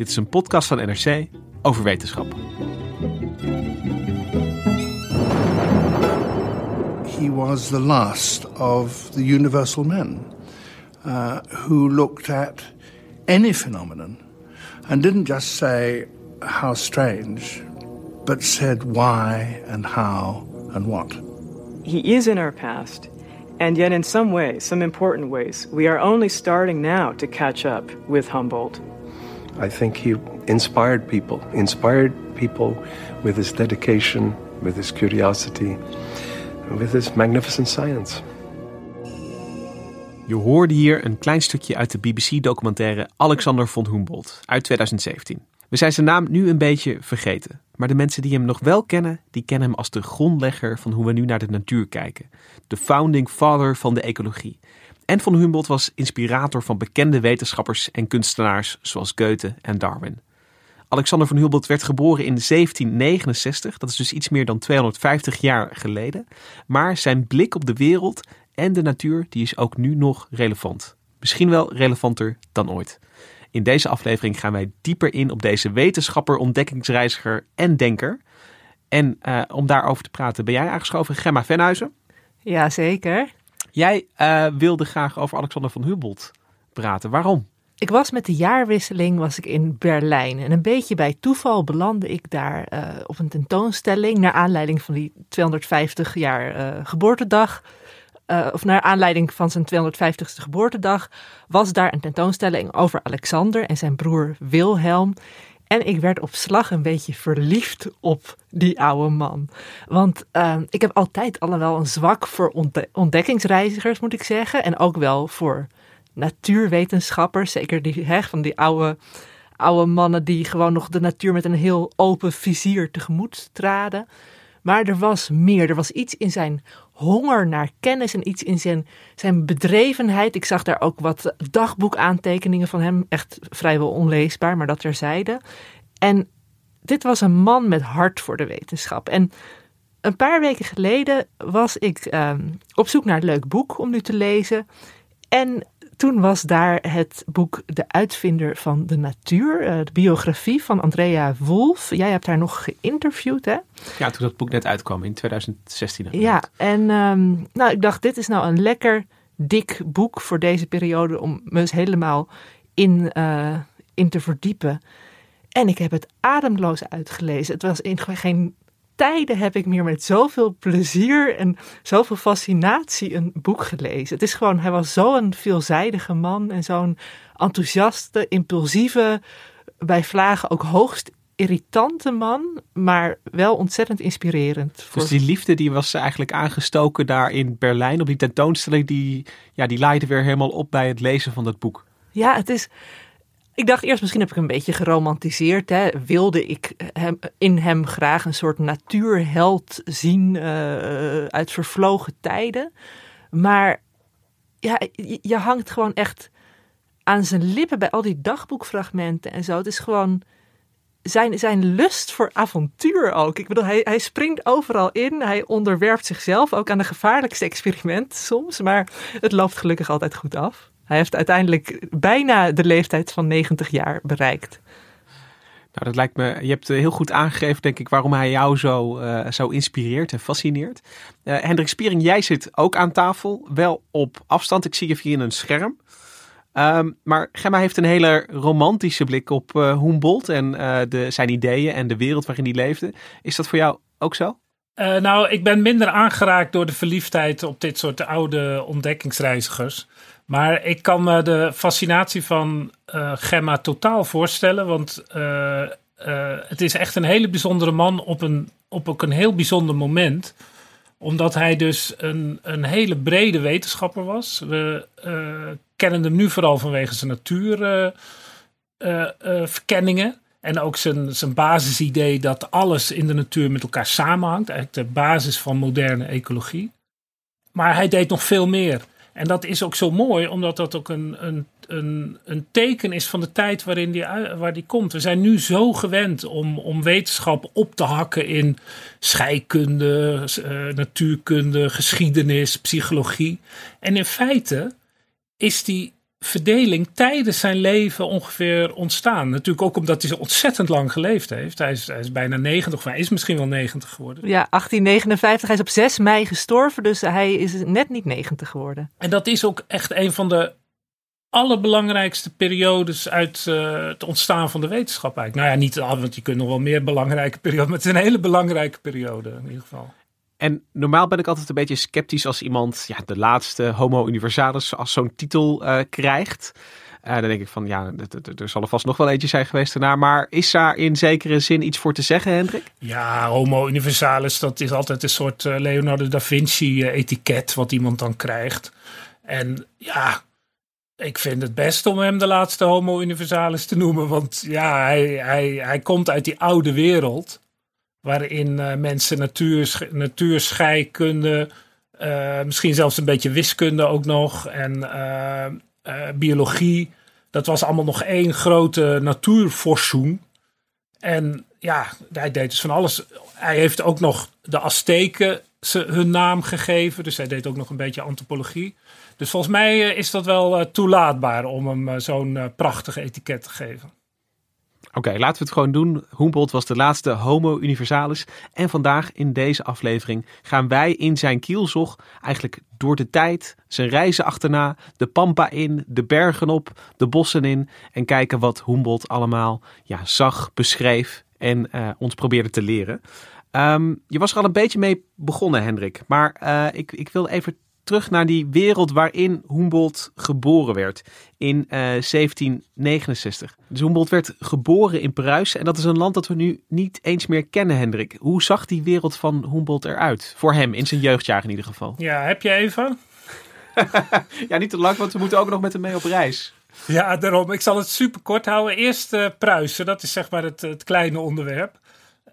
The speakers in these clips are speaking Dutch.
Dit is een podcast van NRC over wetenschap. He was the last of the universal men uh, who looked at any phenomenon and didn't just say how strange, but said why and how and what. He is in our past, and yet, in some ways, some important ways, we are only starting now to catch up with Humboldt. I think he inspired people, inspired people with his dedication, with his curiosity, with his magnificent science. Je hoorde hier een klein stukje uit de BBC-documentaire Alexander von Humboldt uit 2017. We zijn zijn naam nu een beetje vergeten, maar de mensen die hem nog wel kennen, die kennen hem als de grondlegger van hoe we nu naar de natuur kijken. De founding father van de ecologie. En von Humboldt was inspirator van bekende wetenschappers en kunstenaars zoals Goethe en Darwin. Alexander von Humboldt werd geboren in 1769, dat is dus iets meer dan 250 jaar geleden. Maar zijn blik op de wereld en de natuur die is ook nu nog relevant. Misschien wel relevanter dan ooit. In deze aflevering gaan wij dieper in op deze wetenschapper, ontdekkingsreiziger en denker. En uh, om daarover te praten ben jij aangeschoven, Gemma Venhuizen. Jazeker. Jij uh, wilde graag over Alexander van Humboldt praten. Waarom? Ik was met de jaarwisseling was ik in Berlijn en een beetje bij toeval belandde ik daar uh, op een tentoonstelling naar aanleiding van die 250 jaar uh, geboortedag. Of naar aanleiding van zijn 250ste geboortedag was daar een tentoonstelling over Alexander en zijn broer Wilhelm. En ik werd op slag een beetje verliefd op die oude man. Want uh, ik heb altijd al wel een zwak voor ontde ontdekkingsreizigers, moet ik zeggen. En ook wel voor natuurwetenschappers. Zeker die, hè, van die oude, oude mannen die gewoon nog de natuur met een heel open vizier tegemoet traden. Maar er was meer. Er was iets in zijn honger naar kennis en iets in zijn, zijn bedrevenheid. Ik zag daar ook wat dagboekaantekeningen van hem. Echt vrijwel onleesbaar, maar dat terzijde. En dit was een man met hart voor de wetenschap. En een paar weken geleden was ik uh, op zoek naar een leuk boek om nu te lezen. En toen was daar het boek De Uitvinder van de Natuur, uh, de biografie van Andrea Wolf. Jij hebt haar nog geïnterviewd, hè? Ja, toen dat boek net uitkwam in 2016. Ja, en um, nou, ik dacht, dit is nou een lekker dik boek voor deze periode om me eens helemaal in, uh, in te verdiepen. En ik heb het ademloos uitgelezen. Het was in geen tijden heb ik meer met zoveel plezier en zoveel fascinatie een boek gelezen. Het is gewoon, hij was zo'n veelzijdige man en zo'n enthousiaste, impulsieve, bij vlagen ook hoogst irritante man, maar wel ontzettend inspirerend. Dus die liefde die was eigenlijk aangestoken daar in Berlijn op die tentoonstelling, die, ja, die laaide weer helemaal op bij het lezen van dat boek. Ja, het is, ik dacht eerst, misschien heb ik een beetje geromantiseerd. Hè? Wilde ik hem, in hem graag een soort natuurheld zien uh, uit vervlogen tijden. Maar ja, je, je, hangt gewoon echt aan zijn lippen bij al die dagboekfragmenten en zo. Het is gewoon zijn, zijn lust voor avontuur ook. Ik bedoel, hij, hij springt overal in. Hij onderwerpt zichzelf ook aan de gevaarlijkste experimenten soms. Maar het loopt gelukkig altijd goed af. Hij heeft uiteindelijk bijna de leeftijd van 90 jaar bereikt. Nou, dat lijkt me. Je hebt heel goed aangegeven, denk ik, waarom hij jou zo, uh, zo inspireert en fascineert. Uh, Hendrik Spiering, jij zit ook aan tafel, wel op afstand. Ik zie je via een scherm. Ehm, maar Gemma heeft een hele romantische blik op uh, Humboldt en uh, de, zijn ideeën en de wereld waarin hij leefde. Is dat voor jou ook zo? Uh, nou, ik ben minder aangeraakt door de verliefdheid op dit soort oude ontdekkingsreizigers. Maar ik kan me de fascinatie van Gemma totaal voorstellen. Want het is echt een hele bijzondere man op een, op ook een heel bijzonder moment omdat hij dus een, een hele brede wetenschapper was. We kennen hem nu vooral vanwege zijn natuurverkenningen. En ook zijn, zijn basisidee dat alles in de natuur met elkaar samenhangt. Eigenlijk de basis van moderne ecologie. Maar hij deed nog veel meer. En dat is ook zo mooi, omdat dat ook een, een, een, een teken is van de tijd waarin die, waar die komt. We zijn nu zo gewend om, om wetenschap op te hakken in scheikunde, uh, natuurkunde, geschiedenis, psychologie. En in feite is die verdeling tijdens zijn leven ongeveer ontstaan. Natuurlijk ook omdat hij zo ontzettend lang geleefd heeft. Hij is, hij is bijna 90, of hij is misschien wel 90 geworden. Ja, 1859. Hij is op 6 mei gestorven, dus hij is net niet 90 geworden. En dat is ook echt een van de allerbelangrijkste periodes uit uh, het ontstaan van de wetenschap eigenlijk. Nou ja, niet want je kunt nog wel meer belangrijke perioden, maar het is een hele belangrijke periode in ieder geval. En normaal ben ik altijd een beetje sceptisch als iemand ja, de laatste Homo Universalis als zo'n titel uh, krijgt. Uh, dan denk ik van ja, er zal er vast nog wel eentje zijn geweest daarna. Maar is daar in zekere zin iets voor te zeggen, Hendrik? Ja, Homo Universalis, dat is altijd een soort uh, Leonardo da Vinci-etiket wat iemand dan krijgt. En ja, ik vind het best om hem de laatste Homo Universalis te noemen. Want ja, hij, hij, hij komt uit die oude wereld waarin uh, mensen natuur, natuurscheikunde, uh, misschien zelfs een beetje wiskunde ook nog en uh, biologie. Dat was allemaal nog één grote natuurforschung. En ja, hij deed dus van alles. Hij heeft ook nog de Azteken hun naam gegeven. Dus hij deed ook nog een beetje antropologie. Dus volgens mij is dat wel toelaatbaar om hem zo'n prachtige etiket te geven. Oké, laten we het gewoon doen. Humboldt was de laatste Homo Universalis. En vandaag in deze aflevering gaan wij in zijn kielzog eigenlijk door de tijd, zijn reizen achterna, de pampa in, de bergen op, de bossen in. En kijken wat Humboldt allemaal ja, zag, beschreef en uh, ons probeerde te leren. Um, je was er al een beetje mee begonnen, Hendrik. Maar uh, ik, ik wil even terug naar die wereld waarin Humboldt geboren werd in uh, eh, 1769. Dus Humboldt werd geboren in Pruisen en dat is een land dat we nu niet eens meer kennen, Hendrik. Hoe zag die wereld van Humboldt eruit? Voor hem, in zijn jeugdjaren in ieder geval. Ja, heb je even? ja, niet te lang, want we moeten ook nog met hem mee op reis. Ja, daarom. Ik zal het super kort houden. Eerst uh, Pruisen, dat is zeg maar het, het kleine onderwerp.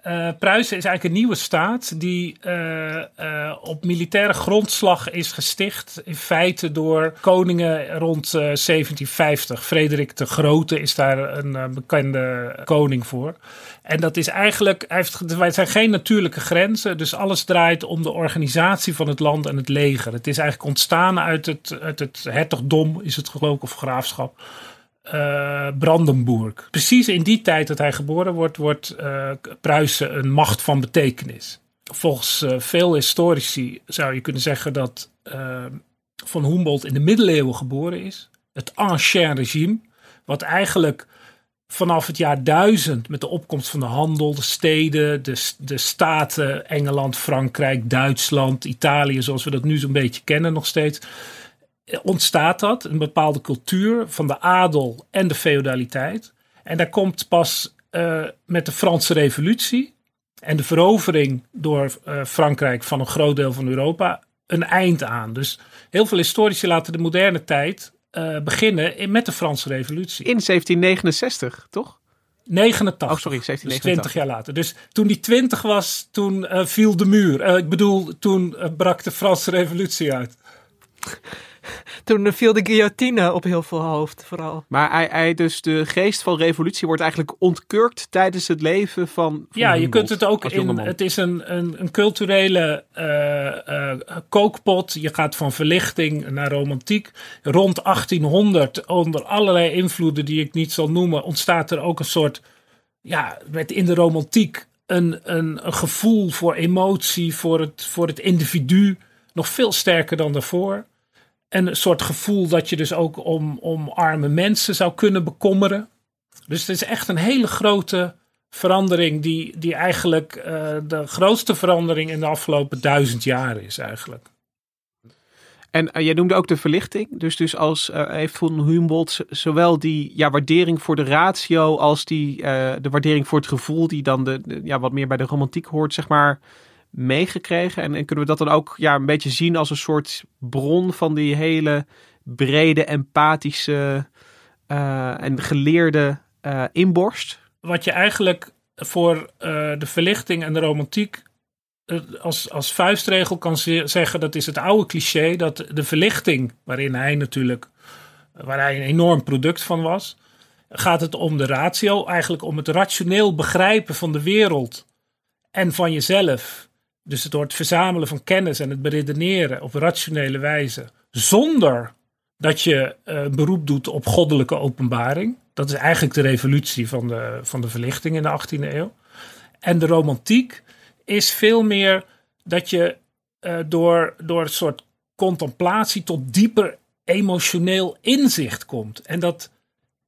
Uh, Pruisen is eigenlijk een nieuwe staat die uh, uh, op militaire grondslag is gesticht. In feite door koningen rond 1750. Frederik de Grote is daar een bekende koning voor. En dat is eigenlijk, heeft, wij zijn geen natuurlijke grenzen, dus alles draait om de organisatie van het land en het leger. Het is eigenlijk ontstaan uit het, uit het hertogdom, is het geloof of graafschap uh, Brandenburg. Precies in die tijd dat hij geboren wordt, wordt uh, Pruisen een macht van betekenis. Volgens uh, veel historici zou je kunnen zeggen dat Van Humboldt in de middeleeuwen geboren is. Het Ancien regime, wat eigenlijk vanaf het jaar 1000 met de opkomst van de handel, de steden, de, de staten, Engeland, Frankrijk, Duitsland, Italië, zoals we dat nu zo'n beetje kennen nog steeds ontstaat dat, een bepaalde cultuur van de adel en de feudaliteit. En daar komt pas uh, met de Franse Revolutie en de verovering door uh, Frankrijk van een groot deel van Europa een eind aan. Dus heel veel historici laten de moderne tijd uh, beginnen in, met de Franse Revolutie. In 1769, toch? 89. Oh, sorry, 1789. Dus 20 jaar later. Dus toen die 20 was, toen viel de muur. Ik bedoel, toen brak de Franse Revolutie uit. Toen viel de guillotine op heel veel hoofd, vooral. Maar hij, hij, dus de geest van revolutie wordt eigenlijk ontkurkt tijdens het leven van. van ja, je kunt het ook in. Het is een, een, een culturele uh, uh, kookpot. Je gaat van verlichting naar romantiek. Rond 1800, onder allerlei invloeden die ik niet zal noemen, ontstaat er ook een soort. Ja, met in de romantiek een, een, een gevoel voor emotie, voor het, voor het individu. Nog veel sterker dan daarvoor. En een soort gevoel dat je dus ook om, om arme mensen zou kunnen bekommeren. Dus het is echt een hele grote verandering die, die eigenlijk uh, de grootste verandering in de afgelopen duizend jaar is eigenlijk. En uh, jij noemde ook de verlichting. Dus, dus als uh, heeft von Humboldt zowel die ja, waardering voor de ratio als die, de waardering voor het gevoel die dan de, de, ja, wat meer bij de romantiek hoort, zeg maar, meegekregen. En, en, kunnen we dat dan ook ja, een beetje zien als een soort bron van die hele brede, empathische en geleerde inborst? wat je eigenlijk voor uh, de verlichting en de romantiek als, als vuistregel kan zeggen, dat is het oude cliché, dat de verlichting, waarin hij natuurlijk, waar hij een enorm product van was, gaat het om de ratio, eigenlijk om het rationeel begrijpen van de wereld en van jezelf. Dus door het verzamelen van kennis en het beredeneren op rationele wijze, zonder dat je uh, beroep doet op goddelijke openbaring. Dat is eigenlijk de revolutie van de, van de verlichting in de 18e eeuw. En de romantiek is veel meer dat je uh, door, door een soort contemplatie tot dieper emotioneel inzicht komt. En dat,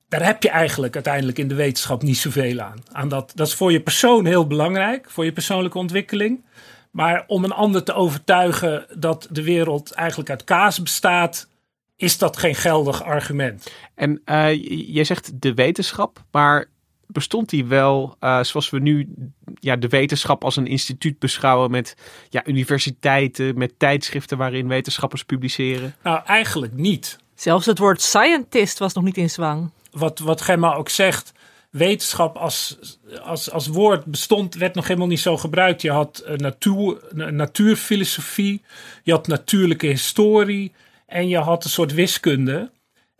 daar heb je eigenlijk uiteindelijk in de wetenschap niet zoveel aan. aan dat, dat is voor je persoon heel belangrijk, voor je persoonlijke ontwikkeling. Maar om een ander te overtuigen dat de wereld eigenlijk uit kaas bestaat, is dat geen geldig argument. En uh, jij zegt de wetenschap, maar bestond die wel uh, zoals we nu ja, de wetenschap als een instituut beschouwen met ja, universiteiten, met tijdschriften waarin wetenschappers publiceren? Nou, eigenlijk niet. Zelfs het woord scientist was nog niet in zwang. Wat, wat Gemma ook zegt, wetenschap als, als, als woord bestond, werd nog helemaal niet zo gebruikt. Je had uh, natuur, natuurfilosofie, je had natuurlijke historie, en je had een soort wiskunde.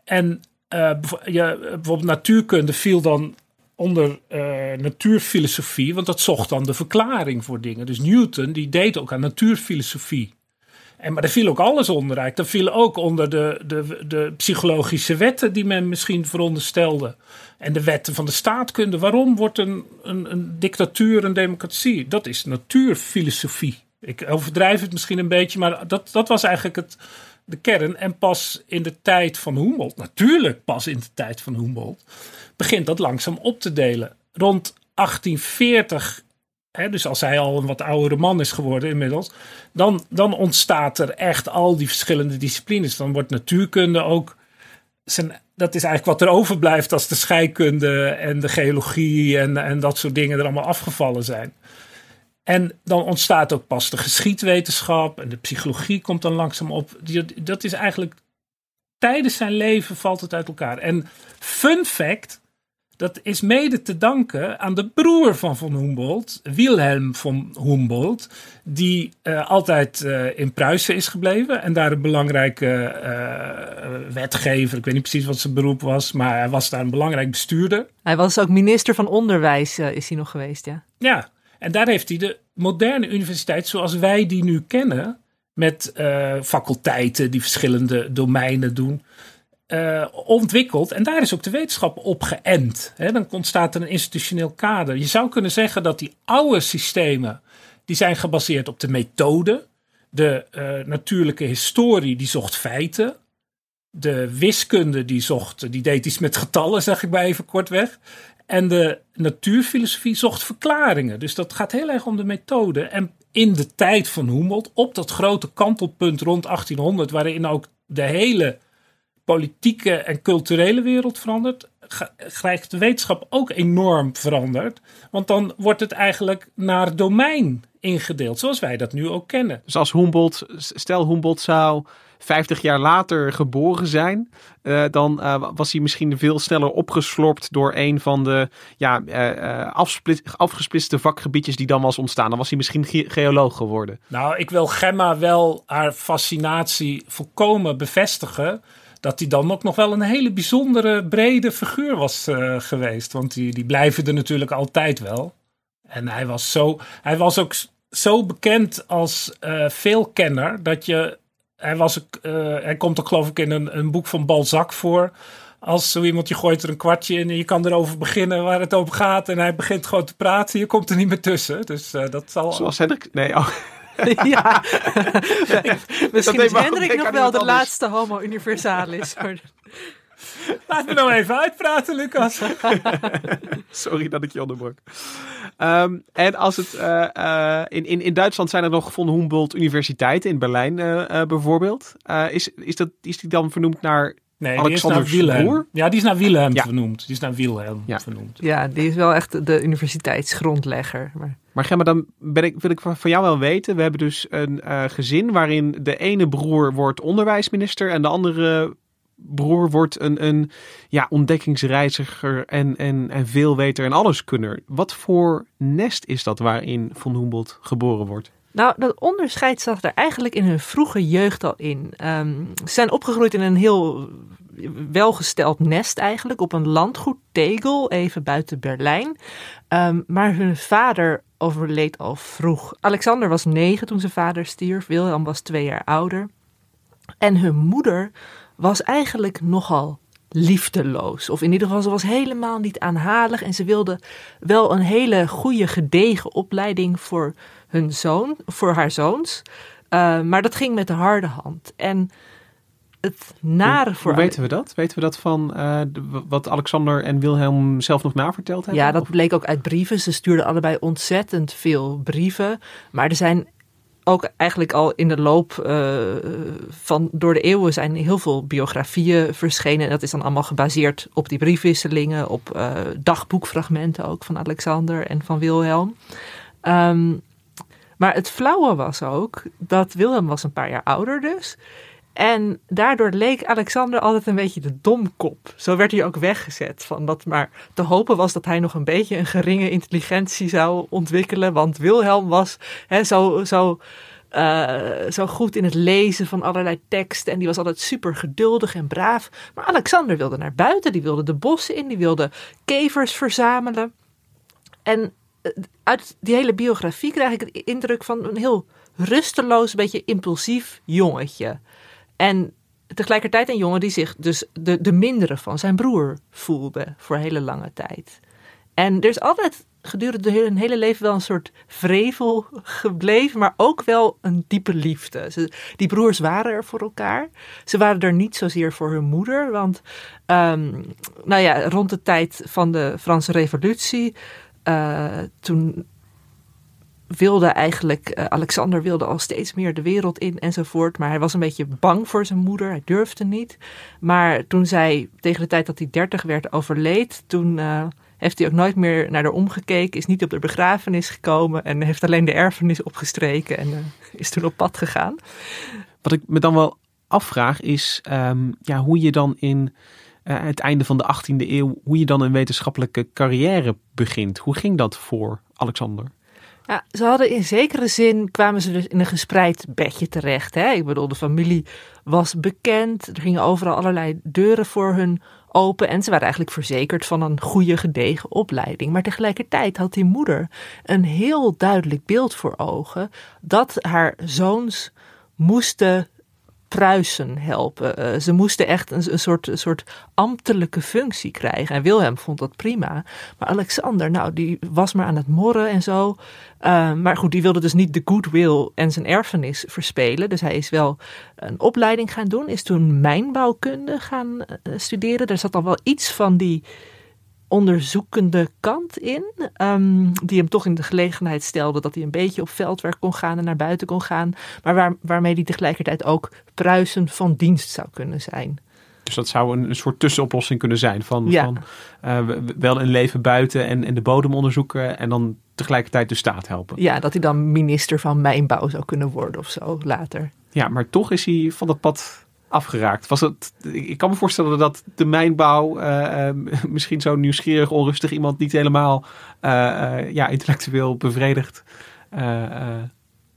En uh, bijvoorbeeld natuurkunde viel dan onder uh, natuurfilosofie, want dat zocht dan de verklaring voor dingen. Dus Newton die deed ook aan natuurfilosofie. En, maar er viel ook alles onder. Eigenlijk. viel ook onder de, de, de psychologische wetten die men misschien veronderstelde. En de wetten van de staatkunde. Waarom wordt een, een, een dictatuur een democratie? Dat is natuurfilosofie. Ik overdrijf het misschien een beetje, maar dat, dat was eigenlijk het, de kern. En pas in de tijd van Humboldt, natuurlijk pas in de tijd van Humboldt, begint dat langzaam op te delen. Rond 1840, hè, dus als hij al een wat oudere man is geworden inmiddels, dan, dan ontstaat er echt al die verschillende disciplines. Dan wordt natuurkunde ook. Zijn, dat is eigenlijk wat er overblijft als de scheikunde en de geologie en, en dat soort dingen er allemaal afgevallen zijn. En dan ontstaat ook pas de geschiedwetenschap en de psychologie komt dan langzaam op. Dat is eigenlijk tijdens zijn leven valt het uit elkaar. En fun fact, dat is mede te danken aan de broer van von Humboldt, Wilhelm von Humboldt, die uh, altijd uh, in Pruisen is gebleven en daar een belangrijke uh, wetgever, ik weet niet precies wat zijn beroep was, maar hij was daar een belangrijk bestuurder. Hij was ook minister van Onderwijs, is hij nog geweest, ja. Ja, en daar heeft hij de moderne universiteit zoals wij die nu kennen, met faculteiten die verschillende domeinen doen, uh, ontwikkeld. En daar is ook de wetenschap op geënt. Dan ontstaat er een institutioneel kader. Je zou kunnen zeggen dat die oude systemen, die zijn gebaseerd op de methode. De uh, natuurlijke historie, die zocht feiten. De wiskunde, die zocht, die deed iets met getallen, zeg ik maar even kortweg. En de natuurfilosofie zocht verklaringen. Dus dat gaat heel erg om de methode. En in de tijd van Humboldt, op dat grote kantelpunt rond 1800, waarin ook de hele politieke en culturele wereld verandert, krijgt de wetenschap ook enorm veranderd. Want dan wordt het eigenlijk naar domein ingedeeld, zoals wij dat nu ook kennen. Dus als Humboldt, stel Humboldt zou 50 jaar later geboren zijn, uh, dan uh, was hij misschien veel sneller opgeslorpt door een van de ja, uh, afgesplitste vakgebiedjes die dan was ontstaan. Dan was hij misschien ge geoloog geworden. Nou, ik wil Gemma wel haar fascinatie volkomen bevestigen dat hij dan ook nog wel een hele bijzondere, brede figuur was uh, geweest. Want die, die blijven er natuurlijk altijd wel. En hij was, zo, hij was ook zo bekend als uh, veelkenner dat je. Hij, was, uh, hij komt ook geloof ik in een, een boek van Balzac voor. Als zo iemand je gooit er een kwartje in en je kan erover beginnen waar het over gaat. En hij begint gewoon te praten. Je komt er niet meer tussen. Dus dat zal. Zoals Hendrik. Nee, oh. ja. Misschien is Hendrik denken nog wel de laatste homo universalis. Laat me nou even uitpraten, Lucas. Sorry dat ik je onderbrak. Ehm, en als het, eh, eh, in, in, in Duitsland zijn er nog von Humboldt universiteiten, in Berlijn eh, eh, bijvoorbeeld. Eh, is, is, dat, is die dan vernoemd naar Nee, die is naar Wilhelm. Ja, die is naar Wilhelm Ja. vernoemd. Die is naar Wilhelm Ja. vernoemd. ja, die is wel echt de universiteitsgrondlegger. Maar Maar Gemma, dan ben ik, wil ik van van jou wel weten. We hebben dus een eh, gezin waarin de ene broer wordt onderwijsminister en de andere broer wordt een, een ja, ontdekkingsreiziger en, en, en veelweter en alleskunner. Wat voor nest is dat waarin von Humboldt geboren wordt? Nou, dat onderscheid zat er eigenlijk in hun vroege jeugd al in. Ehm, ze zijn opgegroeid in een heel welgesteld nest eigenlijk, op een landgoed Tegel, even buiten Berlijn. Ehm, maar hun vader overleed al vroeg. Alexander was negen toen zijn vader stierf, Wilhelm was twee jaar ouder. En hun moeder was eigenlijk nogal liefdeloos. Of in ieder geval, ze was helemaal niet aanhalig. En ze wilde wel een hele goede, gedegen opleiding voor hun zoon, voor haar zoons. Uh, maar dat ging met de harde hand. En het nare voor. Hoe weten we dat? Weten we dat van uh, de, wat Alexander en Wilhelm zelf nog naverteld hebben? Ja, dat of? bleek ook uit brieven. Ze stuurden allebei ontzettend veel brieven. Maar er zijn ook eigenlijk al in de loop uh, van door de eeuwen zijn heel veel biografieën verschenen. En dat is dan allemaal gebaseerd op die briefwisselingen, op uh, dagboekfragmenten ook van Alexander en van Wilhelm. Um, maar het flauwe was ook dat Wilhelm was een paar jaar ouder dus. En daardoor leek Alexander altijd een beetje de domkop. Zo werd hij ook weggezet. Van dat maar te hopen was dat hij nog een beetje een geringe intelligentie zou ontwikkelen. Want Wilhelm was hè, zo, zo, uh, zo goed in het lezen van allerlei teksten. En die was altijd super geduldig en braaf. Maar Alexander wilde naar buiten. Die wilde de bossen in. Die wilde kevers verzamelen. En uit die hele biografie krijg ik de indruk van een heel rusteloos, beetje impulsief jongetje. En tegelijkertijd een jongen die zich dus de, de mindere van zijn broer voelde voor hele lange tijd. En er is altijd gedurende hun hele leven wel een soort vrevel gebleven, maar ook wel een diepe liefde. Die broers waren er voor elkaar. Ze waren er niet zozeer voor hun moeder, want um, nou ja, rond de tijd van de Franse Revolutie, toen wilde eigenlijk, uh, Alexander wilde al steeds meer de wereld in enzovoort. Maar hij was een beetje bang voor zijn moeder, hij durfde niet. Maar toen zij tegen de tijd dat hij dertig werd overleed, toen uh, heeft hij ook nooit meer naar haar omgekeken, is niet op de begrafenis gekomen en heeft alleen de erfenis opgestreken en is toen op pad gegaan. Wat ik me dan wel afvraag is um, ja, hoe je dan in uh, het einde van de 18e eeuw, hoe je dan een wetenschappelijke carrière begint. Hoe ging dat voor Alexander? Ja, ze hadden in zekere zin, kwamen ze dus in een gespreid bedje terecht. Hè? Ik bedoel, de familie was bekend. Er gingen overal allerlei deuren voor hun open. En ze waren eigenlijk verzekerd van een goede, gedegen opleiding. Maar tegelijkertijd had die moeder een heel duidelijk beeld voor ogen. Dat haar zoons moesten Pruisen helpen. Uh, ze moesten echt een, soort, een soort ambtelijke functie krijgen. En Wilhelm vond dat prima. Maar Alexander, nou, die was maar aan het morren en zo. Uh, maar goed, die wilde dus niet de goodwill en zijn erfenis verspelen. Dus hij is wel een opleiding gaan doen. Is toen mijnbouwkunde gaan uh, studeren. Er zat al wel iets van die onderzoekende kant in. Um, die hem toch in de gelegenheid stelde dat hij een beetje op veldwerk kon gaan en naar buiten kon gaan. Maar waar, waarmee hij tegelijkertijd ook Pruisen van dienst zou kunnen zijn. Dus dat zou een, een soort tussenoplossing kunnen zijn. Van, ja. van uh, wel een leven buiten en, en de bodem onderzoeken en dan tegelijkertijd de staat helpen. Ja, dat hij dan minister van mijnbouw zou kunnen worden of zo later. Ja, maar toch is hij van dat pad afgeraakt. Was het, ik kan me voorstellen dat de mijnbouw uh, uh, misschien zo'n nieuwsgierig, onrustig iemand niet helemaal uh, ja, intellectueel bevredigd.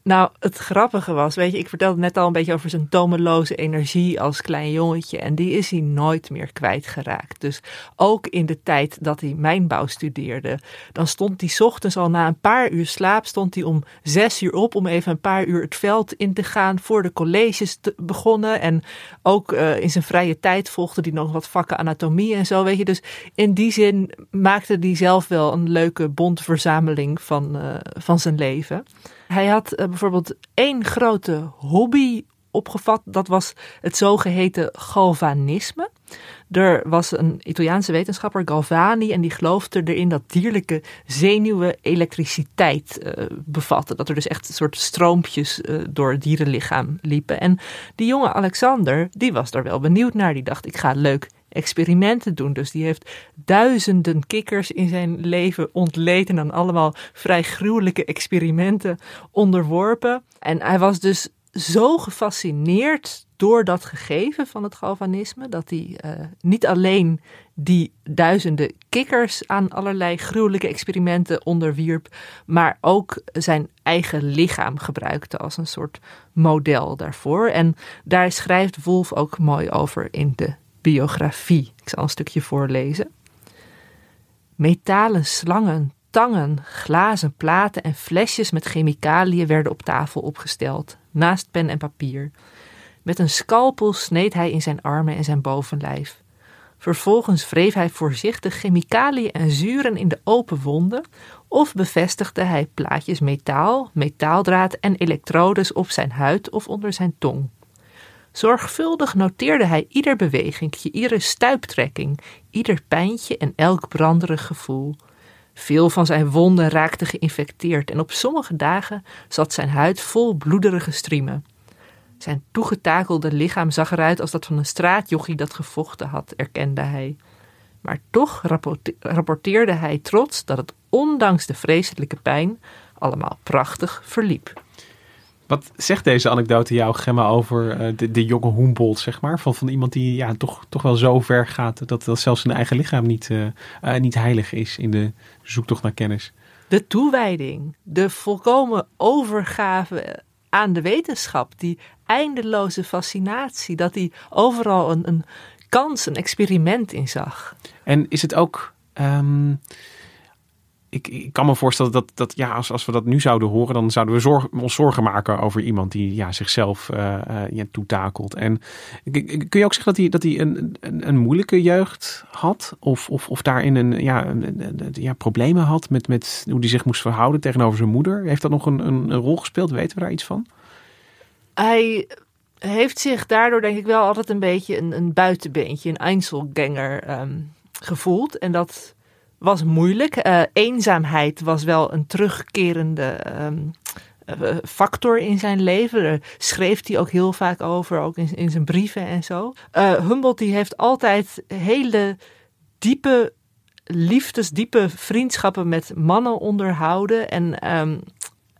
Nou, het grappige was, weet je, ik vertelde net al een beetje over zijn tomeloze energie als klein jongetje. En die is hij nooit meer kwijtgeraakt. Dus ook in de tijd dat hij mijnbouw studeerde, dan stond hij ochtends al na een paar uur slaap, stond hij om zes uur op om even een paar uur het veld in te gaan voor de colleges te begonnen. En ook uh, in zijn vrije tijd volgde hij nog wat vakken anatomie en zo, weet je. Dus in die zin maakte hij zelf wel een leuke bonte verzameling van, uh, van zijn leven. Hij had eh, bijvoorbeeld één grote hobby opgevat. Dat was het zogeheten galvanisme. Er was een Italiaanse wetenschapper, Galvani, en die geloofde erin dat dierlijke zenuwen elektriciteit uh, bevatten. Dat er dus echt een soort stroompjes uh, door het dierenlichaam liepen. En die jonge Alexander, die was daar wel benieuwd naar. Die dacht, ik ga leuk experimenten doen. Dus die heeft duizenden kikkers in zijn leven ontleed en dan allemaal vrij gruwelijke experimenten onderworpen. En hij was dus zo gefascineerd door dat gegeven van het galvanisme, dat hij uh, niet alleen die duizenden kikkers aan allerlei gruwelijke experimenten onderwierp, maar ook zijn eigen lichaam gebruikte als een soort model daarvoor. En daar schrijft Wolf ook mooi over in de biografie. Ik zal een stukje voorlezen. Metalen slangen, tangen, glazen platen en flesjes met chemicaliën werden op tafel opgesteld, naast pen en papier. Met een scalpel sneed hij in zijn armen en zijn bovenlijf. Vervolgens wreef hij voorzichtig chemicaliën en zuren in de open wonden, of bevestigde hij plaatjes metaal, metaaldraad en elektrodes op zijn huid of onder zijn tong. Zorgvuldig noteerde hij ieder bewegingje, iedere stuiptrekking, ieder pijntje en elk branderig gevoel. Veel van zijn wonden raakten geïnfecteerd en op sommige dagen zat zijn huid vol bloederige striemen. Zijn toegetakelde lichaam zag eruit als dat van een straatjochie dat gevochten had, erkende hij. Maar toch rapporteerde hij trots dat het ondanks de vreselijke pijn allemaal prachtig verliep. Wat zegt deze anekdote jou, Gemma, over eh, de, de jonge Humboldt, zeg maar? Van, van iemand die ja, toch, toch wel zo ver gaat dat, dat zelfs zijn eigen lichaam niet, uh, uh, niet heilig is in de zoektocht naar kennis. De toewijding, de volkomen overgave aan de wetenschap, die eindeloze fascinatie, dat hij overal een, een kans, een experiment in zag. En is het ook. Um, ik, ik, kan me voorstellen dat, dat ja, als, als we dat nu zouden horen, dan zouden we ons zorgen maken over iemand die ja, zichzelf uh, toetakelt. En kun je ook zeggen dat hij, dat hij een, een, een moeilijke jeugd had? Of, of, of daarin een, ja, een, ja, problemen had met, met hoe hij zich moest verhouden tegenover zijn moeder? Heeft dat nog een, een, rol gespeeld? Weten we daar iets van? Hij heeft zich daardoor denk ik wel altijd een beetje een, een buitenbeentje, een Einzelganger um, gevoeld. En dat was moeilijk. Uh, eenzaamheid was wel een terugkerende um, uh, factor in zijn leven. Daar schreef hij ook heel vaak over, ook in, in zijn brieven en zo. Uh, Humboldt die heeft altijd hele diepe liefdesdiepe vriendschappen met mannen onderhouden. En um,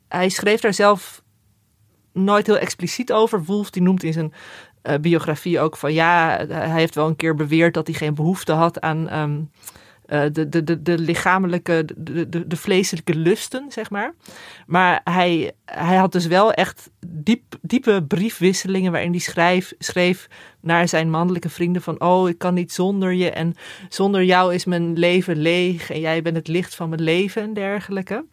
hij schreef daar zelf nooit heel expliciet over. Wolf die noemt in zijn biografie ook van ja, hij heeft wel een keer beweerd dat hij geen behoefte had aan uh, de, de, de, de lichamelijke, de, de, de vleeselijke lusten, zeg maar. Maar hij, hij had dus wel echt diep, diepe briefwisselingen waarin hij schrijf, schreef naar zijn mannelijke vrienden van oh, ik kan niet zonder je en zonder jou is mijn leven leeg en jij bent het licht van mijn leven en dergelijke.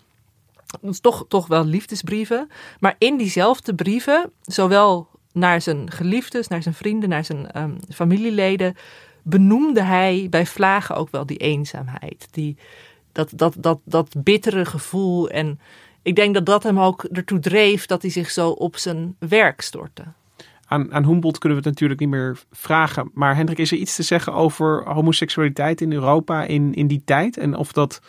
Dus toch, toch wel liefdesbrieven. Maar in diezelfde brieven, zowel naar zijn geliefdes, naar zijn vrienden, naar zijn um, familieleden, benoemde hij bij vlagen ook wel die eenzaamheid. Die, dat, dat, dat, dat bittere gevoel. En ik denk dat dat hem ook ertoe dreef dat hij zich zo op zijn werk stortte. Aan, aan Humboldt kunnen we het natuurlijk niet meer vragen. Maar Hendrik, is er iets te zeggen over homoseksualiteit in Europa in, in die tijd? En of dat,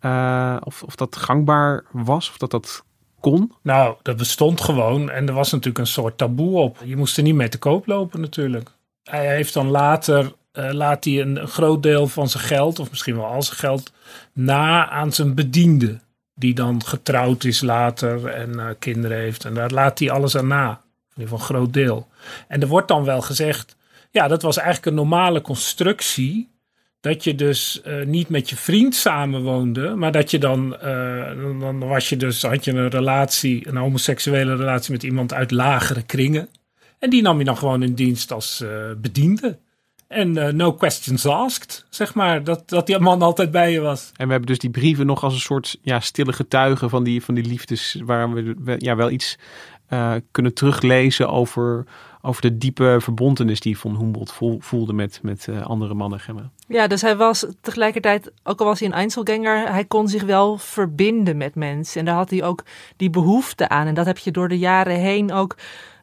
uh, of, of dat gangbaar was, of dat dat kon? Nou, dat bestond gewoon. En er was natuurlijk een soort taboe op. Je moest er niet mee te koop lopen natuurlijk. Hij heeft dan later uh, laat hij een, groot deel van zijn geld, of misschien wel al zijn geld, na aan zijn bediende. Die dan getrouwd is later en uh, kinderen heeft. En daar laat hij alles aan na. In ieder geval een groot deel. En er wordt dan wel gezegd, ja, dat was eigenlijk een normale constructie. Dat je dus uh, niet met je vriend samenwoonde, maar dat je dan, dan was je dus, had je een relatie, een homoseksuele relatie met iemand uit lagere kringen. En die nam je dan gewoon in dienst als bediende. En uh, no questions asked, zeg maar. Dat, dat die man altijd bij je was. En we hebben dus die brieven nog als een soort ja, stille getuigen van die, van die liefdes. Waar we ja, wel iets uh, kunnen teruglezen over, over de diepe verbondenis die Von Humboldt voelde met, met andere mannen. Gemma. Ja, dus hij was tegelijkertijd, ook al was hij een Einzelganger, hij kon zich wel verbinden met mensen. En daar had hij ook die behoefte aan. En dat heb je door de jaren heen ook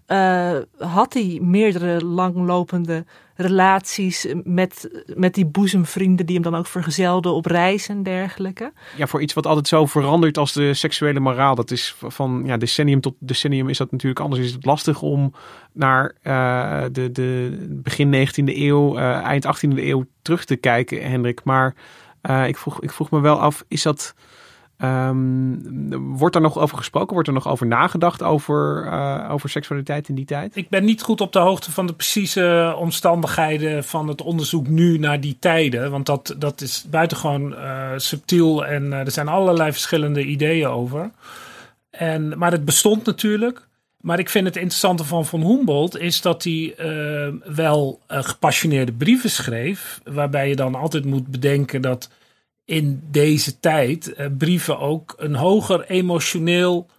uh, had hij meerdere langlopende relaties met, met die boezemvrienden die hem dan ook vergezelden op reis en dergelijke. Ja, voor iets wat altijd zo verandert als de seksuele moraal. Dat is van ja, decennium tot decennium is dat natuurlijk anders. Is het lastig om naar uh, de, de begin 19e eeuw, uh, eind 18e eeuw terug te kijken, Hendrik. Maar ik, vroeg, ik vroeg me wel af, is dat Um, wordt er nog over gesproken? Wordt er nog over nagedacht over, uh, over seksualiteit in die tijd? Ik ben niet goed op de hoogte van de precieze omstandigheden van het onderzoek nu naar die tijden. Want dat, dat is buitengewoon uh, subtiel en uh, er zijn allerlei verschillende ideeën over. En, maar het bestond natuurlijk. Maar ik vind het interessante van Von Humboldt is dat hij wel gepassioneerde brieven schreef. Waarbij je dan altijd moet bedenken dat in deze tijd uh, brieven ook een hoger emotioneel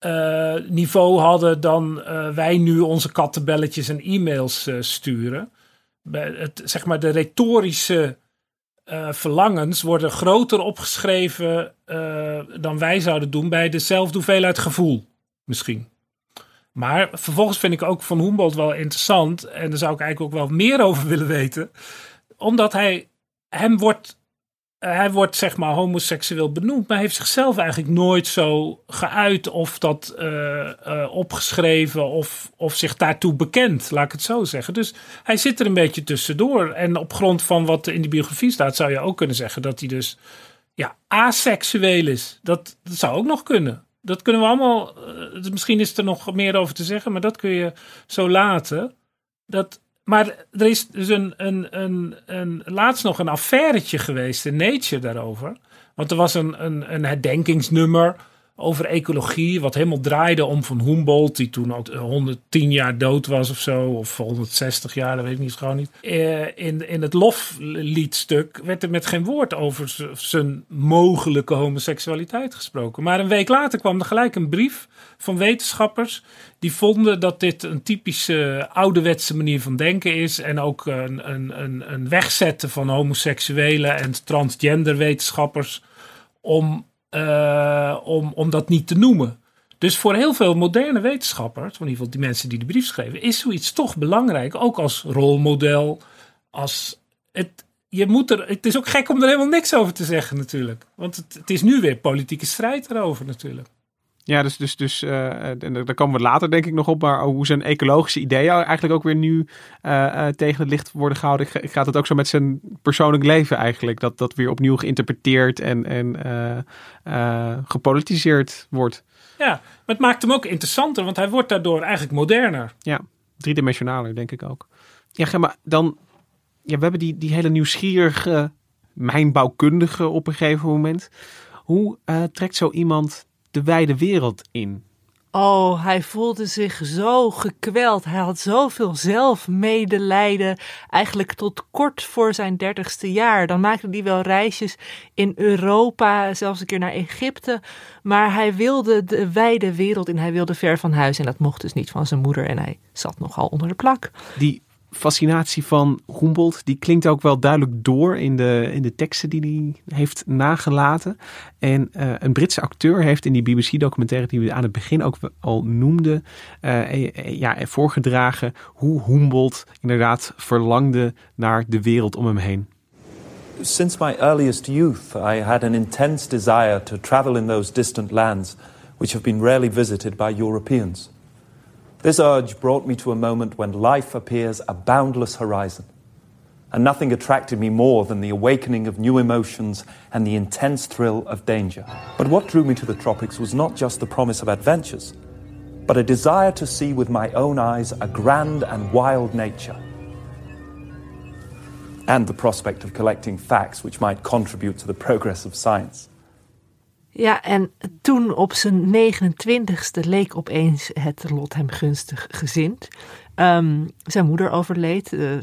uh, niveau hadden dan uh, wij nu onze kattenbelletjes en e-mails sturen. Het, zeg maar de retorische verlangens worden groter opgeschreven dan wij zouden doen bij dezelfde hoeveelheid gevoel, misschien. Maar vervolgens vind ik ook van Humboldt wel interessant, en daar zou ik eigenlijk ook wel meer over willen weten, omdat hij, hem wordt eh, hij wordt zeg maar homoseksueel benoemd, maar heeft zichzelf eigenlijk nooit zo geuit of dat uh, uh, opgeschreven of, of zich daartoe bekend, laat ik het zo zeggen. Dus hij zit er een beetje tussendoor. En op grond van wat in de biografie staat, zou je ook kunnen zeggen dat hij dus ja, aseksueel is. Dat, dat zou ook nog kunnen. Dat kunnen we allemaal. misschien is er nog meer over te zeggen, maar dat kun je zo laten. Dat, maar er is dus een, een, een, een, laatst nog een affairetje geweest in Nature daarover. Want er was een, een, een herdenkingsnummer over ecologie, wat helemaal draaide om van Humboldt, die toen al 110 jaar dood was of zo, of 160 jaar, dat weet ik niet, gewoon niet. Eh, in, in het lofliedstuk werd er met geen woord over zijn mogelijke homoseksualiteit gesproken. Maar een week later kwam er gelijk een brief van wetenschappers die vonden dat dit een typische ouderwetse manier van denken is en ook een, een, een, een wegzetten van homoseksuelen en transgender wetenschappers om uh, om, om dat niet te noemen. Dus voor heel veel moderne wetenschappers, in ieder geval die mensen die de brief schreven, is zoiets toch belangrijk. Ook als rolmodel. Als het, je moet er, het is ook gek om er helemaal niks over te zeggen natuurlijk. Want het, het is nu weer politieke strijd erover natuurlijk. Ja, dus, dus, dus uh, daar komen we later denk ik nog op, maar hoe zijn ecologische ideeën eigenlijk ook weer nu uh, tegen het licht worden gehouden. Gaat het ook zo met zijn persoonlijk leven eigenlijk, dat dat weer opnieuw geïnterpreteerd en, en gepolitiseerd wordt? Ja, maar het maakt hem ook interessanter, want hij wordt daardoor eigenlijk moderner. Ja, driedimensionaler denk ik ook. Ja, maar dan, ja, we hebben die, die hele nieuwsgierige mijnbouwkundige op een gegeven moment. Hoe trekt zo iemand de wijde wereld in. Oh, hij voelde zich zo gekweld. Hij had zoveel zelfmedelijden. Eigenlijk tot kort voor zijn dertigste jaar. Dan maakte hij wel reisjes in Europa, zelfs een keer naar Egypte. Maar hij wilde de wijde wereld in. Hij wilde ver van huis. En dat mocht dus niet van zijn moeder. En hij zat nogal onder de plak. Die fascinatie van Humboldt, die klinkt ook wel duidelijk door in de, in de teksten die hij heeft nagelaten. En uh, een Britse acteur heeft in die BBC-documentaire die we aan het begin ook al noemden, uh, ja, voorgedragen hoe Humboldt inderdaad verlangde naar de wereld om hem heen. Since my earliest youth, I had an intense desire to travel in those distant lands which have been rarely visited by Europeans. This urge brought me to a moment when life appears a boundless horizon. And nothing attracted me more than the awakening of new emotions and the intense thrill of danger. But what drew me to the tropics was not just the promise of adventures, but a desire to see with my own eyes a grand and wild nature. And the prospect of collecting facts which might contribute to the progress of science. Ja, en toen op zijn 29ste leek opeens het lot hem gunstig gezind. Um, zijn moeder overleed. Uh,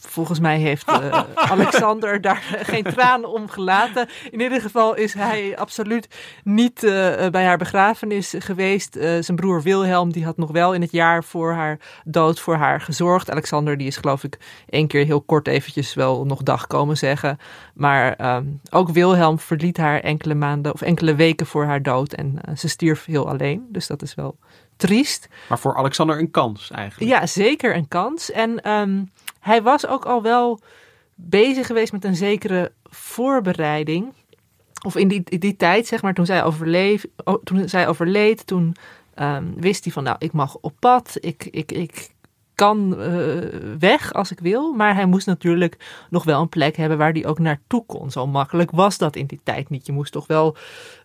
volgens mij heeft uh, Alexander daar geen tranen om gelaten. In ieder geval is hij absoluut niet uh, bij haar begrafenis geweest. Uh, zijn broer Wilhelm die had nog wel in het jaar voor haar dood voor haar gezorgd. Alexander die is geloof ik één keer heel kort eventjes wel nog dag komen zeggen. Maar um, ook Wilhelm verliet haar enkele maanden of enkele weken voor haar dood. En ze stierf heel alleen. Dus dat is wel triest. Maar voor Alexander een kans eigenlijk. Ja, zeker een kans. En um, hij was ook al wel bezig geweest met een zekere voorbereiding. Of in die, die tijd, zeg maar, toen zij, overleef, toen zij overleed, toen um, wist hij van, nou, ik mag op pad, ik, ik, ik kan uh, weg als ik wil. Maar hij moest natuurlijk nog wel een plek hebben waar hij ook naartoe kon. Zo makkelijk was dat in die tijd niet. Je moest toch wel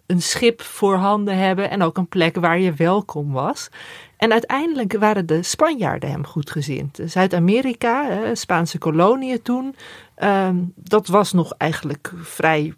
een schip voorhanden hebben en ook een plek waar je welkom was. En uiteindelijk waren de Spanjaarden hem goedgezind. Zuid-Amerika, Spaanse koloniën toen, ehm, dat was nog eigenlijk vrij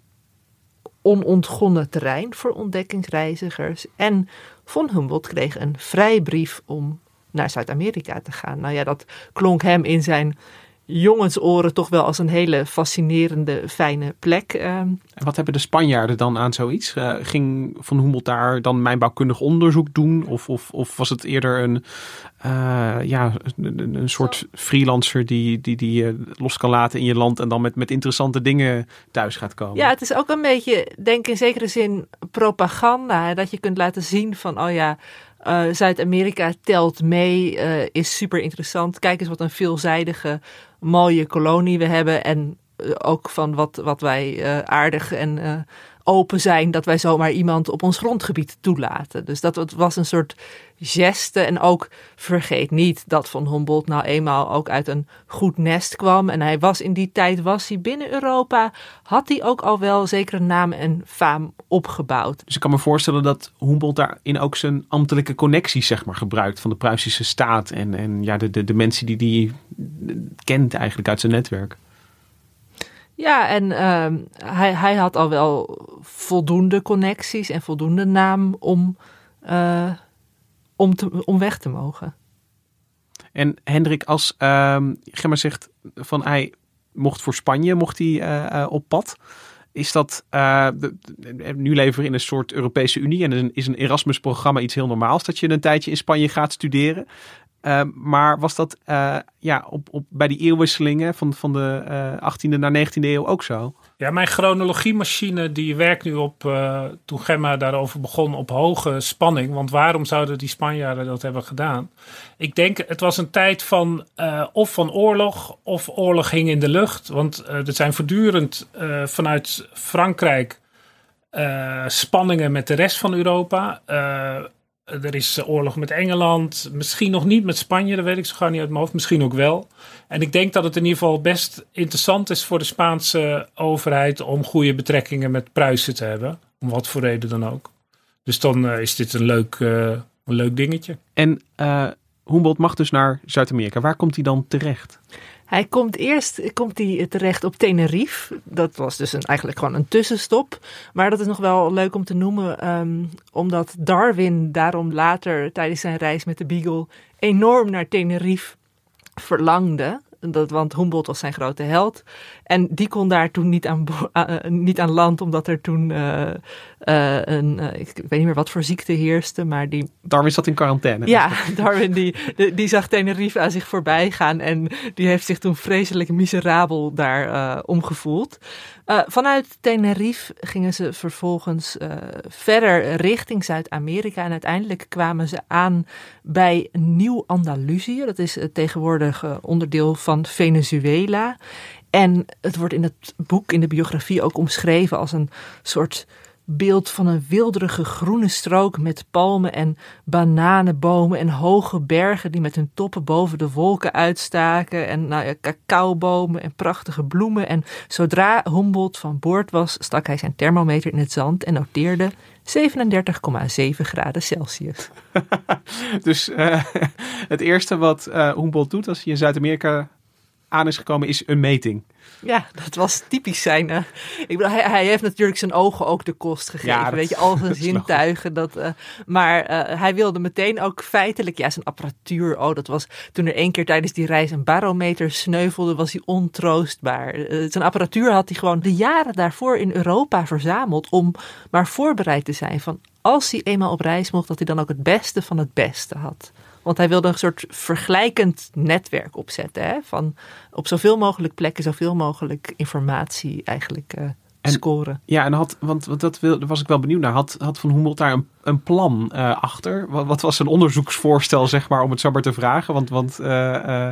onontgonnen terrein voor ontdekkingsreizigers. En von Humboldt kreeg een vrijbrief om naar Zuid-Amerika te gaan. Nou ja, dat klonk hem in zijn jongensoren toch wel als een hele fascinerende, fijne plek. Ehm. En wat hebben de Spanjaarden dan aan zoiets? Uh, ging Van Humboldt daar dan mijnbouwkundig onderzoek doen? Of, of, of was het eerder een, uh, ja, een, een, soort freelancer die, die, die je los kan laten in je land en dan met, met interessante dingen thuis gaat komen? Ja, het is ook een beetje, denk in zekere zin, propaganda. Dat je kunt laten zien van, oh ja, uh, Zuid-Amerika telt mee, is super interessant. Kijk eens wat een veelzijdige, mooie kolonie we hebben. En uh, ook van wat, wat wij aardig en open zijn dat wij zomaar iemand op ons grondgebied toelaten. Dus dat was een soort geste. En ook vergeet niet dat Van Humboldt nou eenmaal ook uit een goed nest kwam. En hij was in die tijd, was hij binnen Europa, had hij ook al wel zekere naam en faam opgebouwd. Dus ik kan me voorstellen dat Humboldt daarin ook zijn ambtelijke connecties zeg maar gebruikt van de Pruisische staat. En, en ja, de, de, de mensen die die kent eigenlijk uit zijn netwerk. Ja, en uh, hij, hij had al wel voldoende connecties en voldoende naam om, uh, om, te, om weg te mogen. En Hendrik, als uh, Gemma zegt van hij mocht voor Spanje, mocht hij uh, op pad. Is dat, nu leven we in een soort Europese Unie en is een Erasmus-programma iets heel normaals dat je een tijdje in Spanje gaat studeren. Uh, maar was dat uh, ja, op, op, bij die eeuwwisselingen van, van de uh, eh, 18e naar 19e eeuw ook zo? Ja, mijn chronologiemachine die werkt nu op, toen Gemma daarover begon, op hoge spanning. Want waarom zouden die Spanjaarden dat hebben gedaan? Ik denk, het was een tijd van of van oorlog of oorlog hing in de lucht. Want er zijn voortdurend vanuit Frankrijk spanningen met de rest van Europa. Er is oorlog met Engeland. Misschien nog niet met Spanje, dat weet ik zo gauw niet uit mijn hoofd. Misschien ook wel. En ik denk dat het in ieder geval best interessant is voor de Spaanse overheid om goede betrekkingen met Pruisen te hebben. Om wat voor reden dan ook. Dus dan uh, is dit een leuk, een leuk dingetje. En uh, Humboldt mag dus naar Zuid-Amerika. Waar komt hij dan terecht? Hij komt eerst komt hij terecht op Tenerife. Dat was dus een, eigenlijk gewoon een tussenstop. Maar dat is nog wel leuk om te noemen, um, omdat Darwin daarom later tijdens zijn reis met de Beagle enorm naar Tenerife verlangde. Dat, want Humboldt was zijn grote held. En die kon daar toen niet aan, uh, niet aan land, omdat er toen uh, uh, een, ik weet niet meer wat voor ziekte heerste, maar die... Darwin zat in quarantaine. Ja, Darwin die, die, die zag Tenerife aan zich voorbij gaan en die heeft zich toen vreselijk miserabel daar omgevoeld. vanuit Tenerife gingen ze vervolgens verder richting Zuid-Amerika en uiteindelijk kwamen ze aan bij Nieuw-Andalusië. Dat is het tegenwoordige onderdeel van Venezuela. En het wordt in het boek, in de biografie ook omschreven als een soort beeld van een wilderige groene strook met palmen en bananenbomen en hoge bergen die met hun toppen boven de wolken uitstaken en nou ja, cacaobomen en prachtige bloemen. En zodra Humboldt van boord was, stak hij zijn thermometer in het zand en noteerde 37,7 graden Celsius. dus uh, het eerste wat uh, Humboldt doet als hij in Zuid-Amerika aan is gekomen is een meting. Ja, dat was typisch zijn. eh, ik bedoel, hij, hij heeft natuurlijk zijn ogen ook de kost gegeven. Ja, dat- weet je, al zijn zintuigen. Dat, eh, maar eh, hij wilde meteen ook feitelijk, ja, zijn apparatuur. Oh, dat was toen er één keer tijdens die reis een barometer sneuvelde, was hij ontroostbaar. Zijn apparatuur had hij gewoon de jaren daarvoor in Europa verzameld om maar voorbereid te zijn van als hij eenmaal op reis mocht, dat hij dan ook het beste van het beste had. Want hij wilde een soort vergelijkend netwerk opzetten. Hè? Van op zoveel mogelijk plekken, zoveel mogelijk informatie eigenlijk eh, En- scoren. Ja, en had, want, want dat wil, daar was ik wel benieuwd naar. Had, had Van Humboldt daar een, een plan eh, achter? Wat, wat was zijn onderzoeksvoorstel, zeg maar, om het zo maar te vragen? Want, want eh,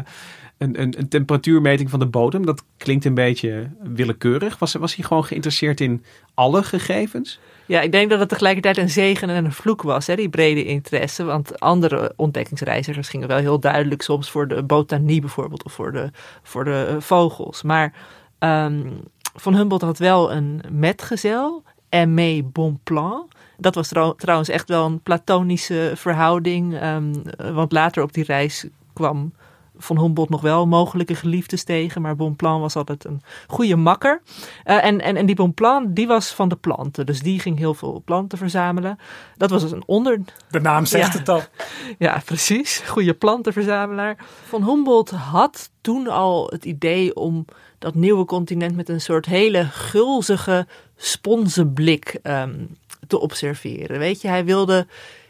een, een, een temperatuurmeting van de bodem, dat klinkt een beetje willekeurig. Was, was hij gewoon geïnteresseerd in alle gegevens? Ja, ik denk dat het tegelijkertijd een zegen en een vloek was, hè, die brede interesse. Want andere ontdekkingsreizigers gingen wel heel duidelijk soms voor de botanie bijvoorbeeld, of voor de, voor de eh, vogels. Maar ehm, Van Humboldt had wel een metgezel, Aimé Bonpland. Dat was trouw- trouwens echt wel een platonische verhouding. ehm, want later op die reis kwam Van Humboldt nog wel mogelijke geliefdes tegen. Maar Bonpland was altijd een goede makker. Eh, en, en, en die Bonpland, die was van de planten. Dus die ging heel veel planten verzamelen. Dat was dus een onder... De naam zegt Ja. het al. Ja, precies. Goede plantenverzamelaar. Van Humboldt had toen al het idee om dat nieuwe continent met een soort hele gulzige sponsenblik ehm, te observeren. Weet je, hij wilde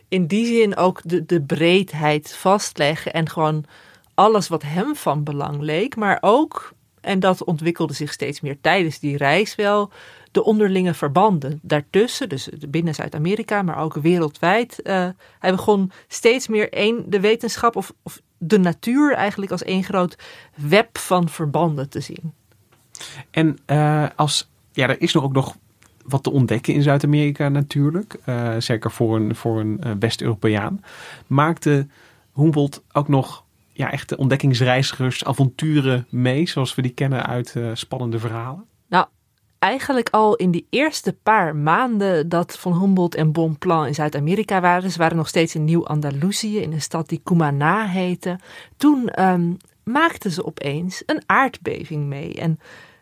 in die zin ook de, de breedheid vastleggen en gewoon alles wat hem van belang leek, maar ook, en dat ontwikkelde zich steeds meer tijdens die reis wel, de onderlinge verbanden daartussen, dus binnen Zuid-Amerika, maar ook wereldwijd. eh, hij begon steeds meer één, de wetenschap of, of de natuur eigenlijk als één groot web van verbanden te zien. En eh, als, ja, er is nog ook nog wat te ontdekken in Zuid-Amerika natuurlijk. eh, zeker voor een, voor een West-Europeaan. Maakte Humboldt ook nog ja, echte ontdekkingsreizigers, avonturen mee, zoals we die kennen uit eh, spannende verhalen? Nou, eigenlijk al in die eerste paar maanden dat Van Humboldt en Bonpland in Zuid-Amerika waren, ze waren nog steeds in Nieuw-Andalusië, in een stad die Cumaná heette. Toen ehm, maakten ze opeens een aardbeving mee. En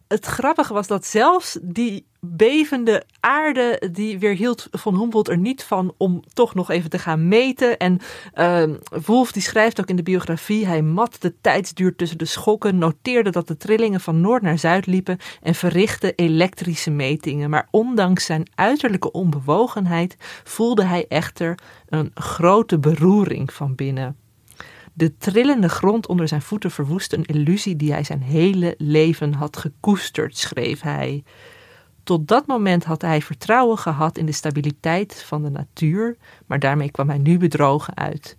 het grappige was dat zelfs die bevende aarde, die weerhield Van Humboldt er niet van om toch nog even te gaan meten. En ehm Wolf die schrijft ook in de biografie, hij mat de tijdsduur tussen de schokken, noteerde dat de trillingen van noord naar zuid liepen en verrichtte elektrische metingen. Maar ondanks zijn uiterlijke onbewogenheid voelde hij echter een grote beroering van binnen. De trillende grond onder zijn voeten verwoestte een illusie die hij zijn hele leven had gekoesterd, schreef hij. Tot dat moment had hij vertrouwen gehad in de stabiliteit van de natuur, maar daarmee kwam hij nu bedrogen uit.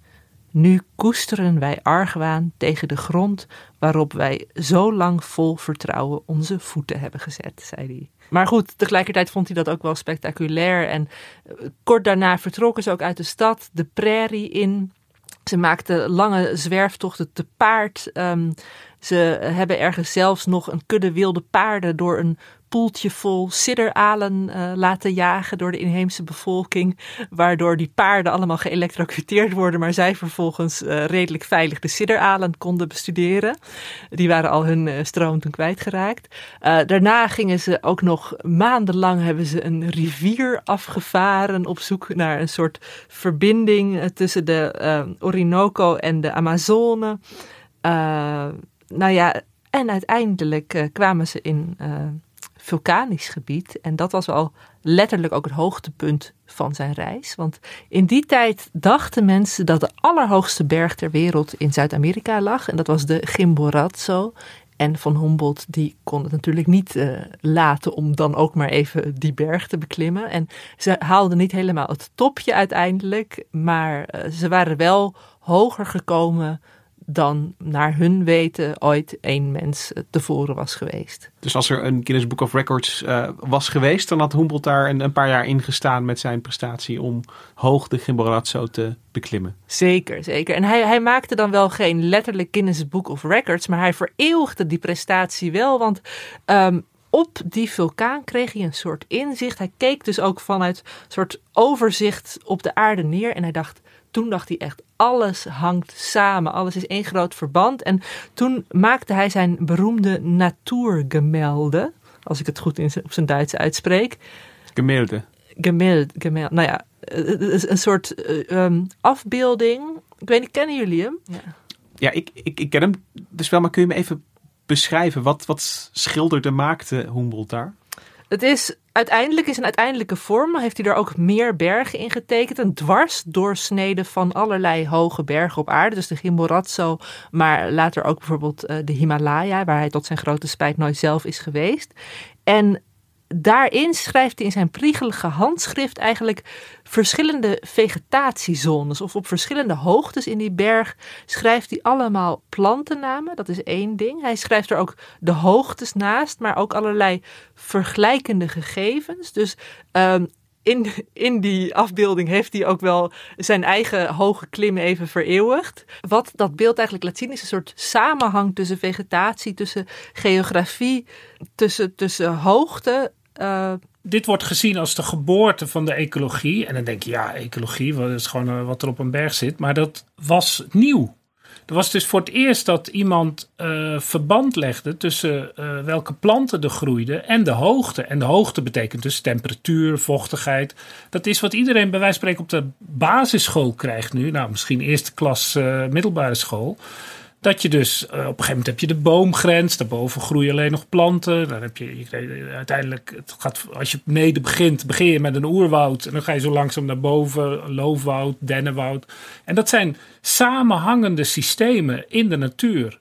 Nu koesteren wij argwaan tegen de grond waarop wij zo lang vol vertrouwen onze voeten hebben gezet, zei hij. Maar goed, tegelijkertijd vond hij dat ook wel spectaculair. En eh, kort daarna vertrokken ze ook uit de stad, de prairie in. Ze maakten lange zwerftochten te paard. Ehm, ze hebben ergens zelfs nog een kudde wilde paarden door een poeltje vol sidderalen eh, laten jagen door de inheemse bevolking. Waardoor die paarden allemaal geëlectrocuteerd worden, maar zij vervolgens eh, redelijk veilig de sidderalen konden bestuderen. Die waren al hun eh, stroom toen kwijtgeraakt. Daarna gingen ze ook nog maandenlang hebben ze een rivier afgevaren op zoek naar een soort verbinding tussen de Orinoco en de Amazone. Nou ja, en uiteindelijk kwamen ze in vulkanisch gebied. En dat was al letterlijk ook het hoogtepunt van zijn reis. Want in die tijd dachten mensen dat de allerhoogste berg ter wereld in Zuid-Amerika lag. En dat was de Chimborazo. En Van Humboldt die kon het natuurlijk niet eh, laten om dan ook maar even die berg te beklimmen. En ze haalden niet helemaal het topje uiteindelijk. Maar eh, ze waren wel hoger gekomen dan naar hun weten ooit één mens eh, tevoren was geweest. Dus als er een Guinness Book of Records eh, was geweest, dan had Humboldt daar een, een paar jaar in gestaan met zijn prestatie om hoog de Chimborazo te beklimmen. Zeker, zeker. En hij, hij maakte dan wel geen letterlijk Guinness Book of Records, maar hij vereeuwigde die prestatie wel. Want ehm, op die vulkaan kreeg hij een soort inzicht. Hij keek dus ook vanuit een soort overzicht op de aarde neer. En hij dacht, toen dacht hij echt, alles hangt samen. Alles is één groot verband. En toen maakte hij zijn beroemde natuurgemelde. Als ik het goed in, op zijn Duits uitspreek. Gemelde. Gemeld, gemeld. Nou ja, een soort um, afbeelding. Ik weet niet, kennen jullie hem? Ja, ja ik, ik, ik ken hem dus wel, maar kun je me even beschrijven? Wat, wat schilderde, maakte Humboldt daar? Het is uiteindelijk is een uiteindelijke vorm. Heeft hij er ook meer bergen in getekend. Een dwarsdoorsnede van allerlei hoge bergen op aarde. Dus de Chimborazo, maar later ook bijvoorbeeld eh, de Himalaya, waar hij tot zijn grote spijt nooit zelf is geweest. En daarin schrijft hij in zijn priegelige handschrift eigenlijk verschillende vegetatiezones. Of op verschillende hoogtes in die berg schrijft hij allemaal plantennamen. Dat is één ding. Hij schrijft er ook de hoogtes naast, maar ook allerlei vergelijkende gegevens. Dus um, in, in die afbeelding heeft hij ook wel zijn eigen hoge klim even vereeuwigd. Wat dat beeld eigenlijk laat zien is een soort samenhang tussen vegetatie, tussen geografie, tussen, tussen hoogte uh, dit wordt gezien als de geboorte van de ecologie. En dan denk je, ja, ecologie, dat is gewoon uh, wat er op een berg zit. Maar dat was nieuw. Er was dus voor het eerst dat iemand uh, verband legde tussen welke planten er groeiden en de hoogte. En de hoogte betekent dus temperatuur, vochtigheid. Dat is wat iedereen bij wijze van spreken op de basisschool krijgt nu. Nou, misschien eerste klas middelbare school. Dat je dus uh, op een gegeven moment heb je de boomgrens, daarboven groeien alleen nog planten. Dan heb je, je uiteindelijk, het gaat, als je beneden begint, begin je met een oerwoud. En dan ga je zo langzaam naar boven, loofwoud, dennenwoud. En dat zijn samenhangende systemen in de natuur.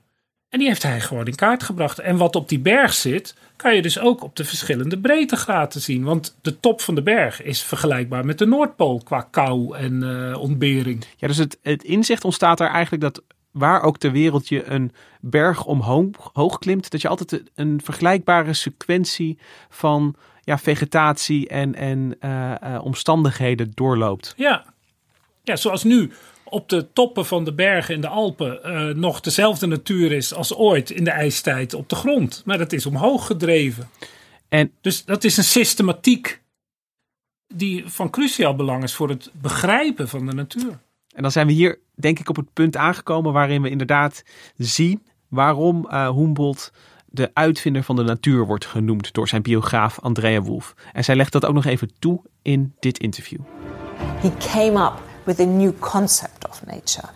En die heeft hij gewoon in kaart gebracht. En wat op die berg zit, kan je dus ook op de verschillende breedtegraden zien. Want de top van de berg is vergelijkbaar met de Noordpool qua kou en uh, ontbering. Ja, dus het, het inzicht ontstaat er eigenlijk dat waar ook ter wereld je een berg omhoog hoog klimt, dat je altijd een vergelijkbare sequentie van ja, vegetatie en, en uh, uh, omstandigheden doorloopt. Ja. ja, zoals nu op de toppen van de bergen in de Alpen uh, nog dezelfde natuur is als ooit in de ijstijd op de grond. Maar dat is omhoog gedreven. En, dus dat is een systematiek die van cruciaal belang is voor het begrijpen van de natuur. En dan zijn we hier, denk ik, op het punt aangekomen waarin we inderdaad zien waarom uh, Humboldt de uitvinder van de natuur wordt genoemd door zijn biograaf Andrea Wolf. En zij legt dat ook nog even toe in dit interview. He came up with a new concept of nature.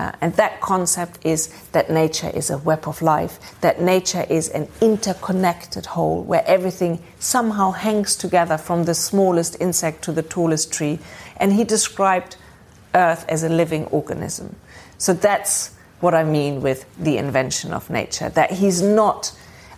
Uh, and that concept is that nature is a web of life, that nature is an interconnected whole where everything somehow hangs together from the smallest insect to the tallest tree. And he described Earth as a living organism. So that's what I mean with the invention of nature. That he's not,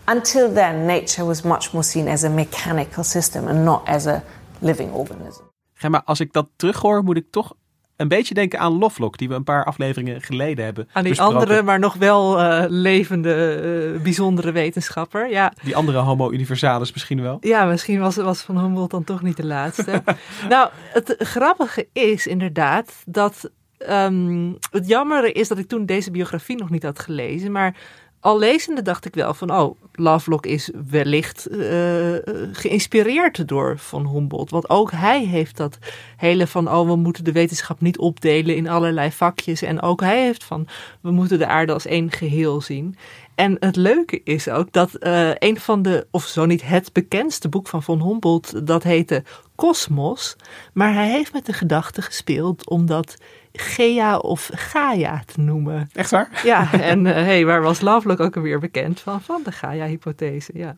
until then, nature was much more seen as a mechanical system and not as a living organism. Maar als ik dat terughoor, moet ik toch een beetje denken aan Lovelock, die we een paar afleveringen geleden hebben. Aan die andere, maar nog wel uh, levende, uh, bijzondere wetenschapper. Ja. Die andere Homo universalis misschien wel. Ja, misschien was, was Van Humboldt dan toch niet de laatste. nou, het grappige is inderdaad dat. Um, het jammere is dat ik toen deze biografie nog niet had gelezen, maar al lezende dacht ik wel van, oh, Lovelock is wellicht uh, geïnspireerd door Van Humboldt. Want ook hij heeft dat hele van, oh, we moeten de wetenschap niet opdelen in allerlei vakjes. En ook hij heeft van, we moeten de aarde als één geheel zien. En het leuke is ook dat uh, een van de, of zo niet het bekendste boek van Van Humboldt, dat heette Kosmos. Maar hij heeft met de gedachte gespeeld omdat Gea of Gaia te noemen. Echt waar? Ja, en uh, hey, waar was Lovelock ook alweer bekend van? Van de Gaia-hypothese, ja.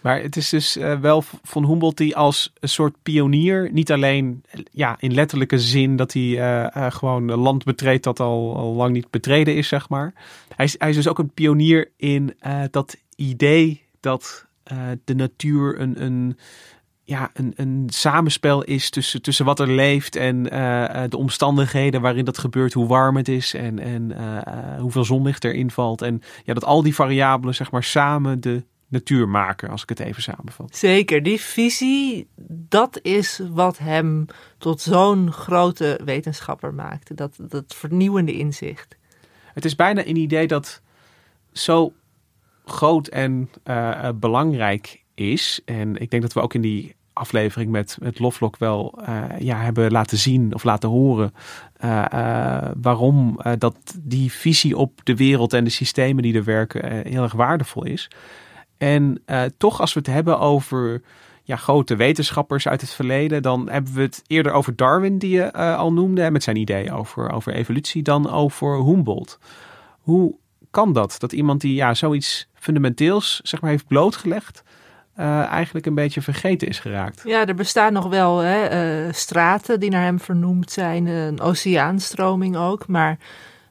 Maar het is dus uh, wel van Humboldt die als een soort pionier, niet alleen ja, in letterlijke zin dat hij uh, gewoon een land betreedt dat al, al lang niet betreden is, zeg maar. Hij is, hij is dus ook een pionier in dat idee dat de natuur een, een ja, een, een samenspel is tussen, tussen wat er leeft en uh, de omstandigheden waarin dat gebeurt, hoe warm het is en, en uh, hoeveel zonlicht erin valt. En ja, dat al die variabelen zeg maar samen de natuur maken, als ik het even samenvat. Zeker, die visie, dat is wat hem tot zo'n grote wetenschapper maakte. Dat, dat vernieuwende inzicht. Het is bijna een idee dat zo groot en uh, belangrijk is. En ik denk dat we ook in die aflevering met, met Lovelock wel uh, ja, hebben laten zien of laten horen uh, uh, waarom dat die visie op de wereld en de systemen die er werken heel erg waardevol is. En toch als we het hebben over ja, grote wetenschappers uit het verleden, dan hebben we het eerder over Darwin, die je al noemde, met zijn idee over, over evolutie, dan over Humboldt. Hoe kan dat? Dat iemand die ja, zoiets fundamenteels zeg maar, heeft blootgelegd, uh, eigenlijk een beetje vergeten is geraakt. Ja, er bestaan nog wel hè, uh, straten die naar hem vernoemd zijn, een oceaanstroming ook, maar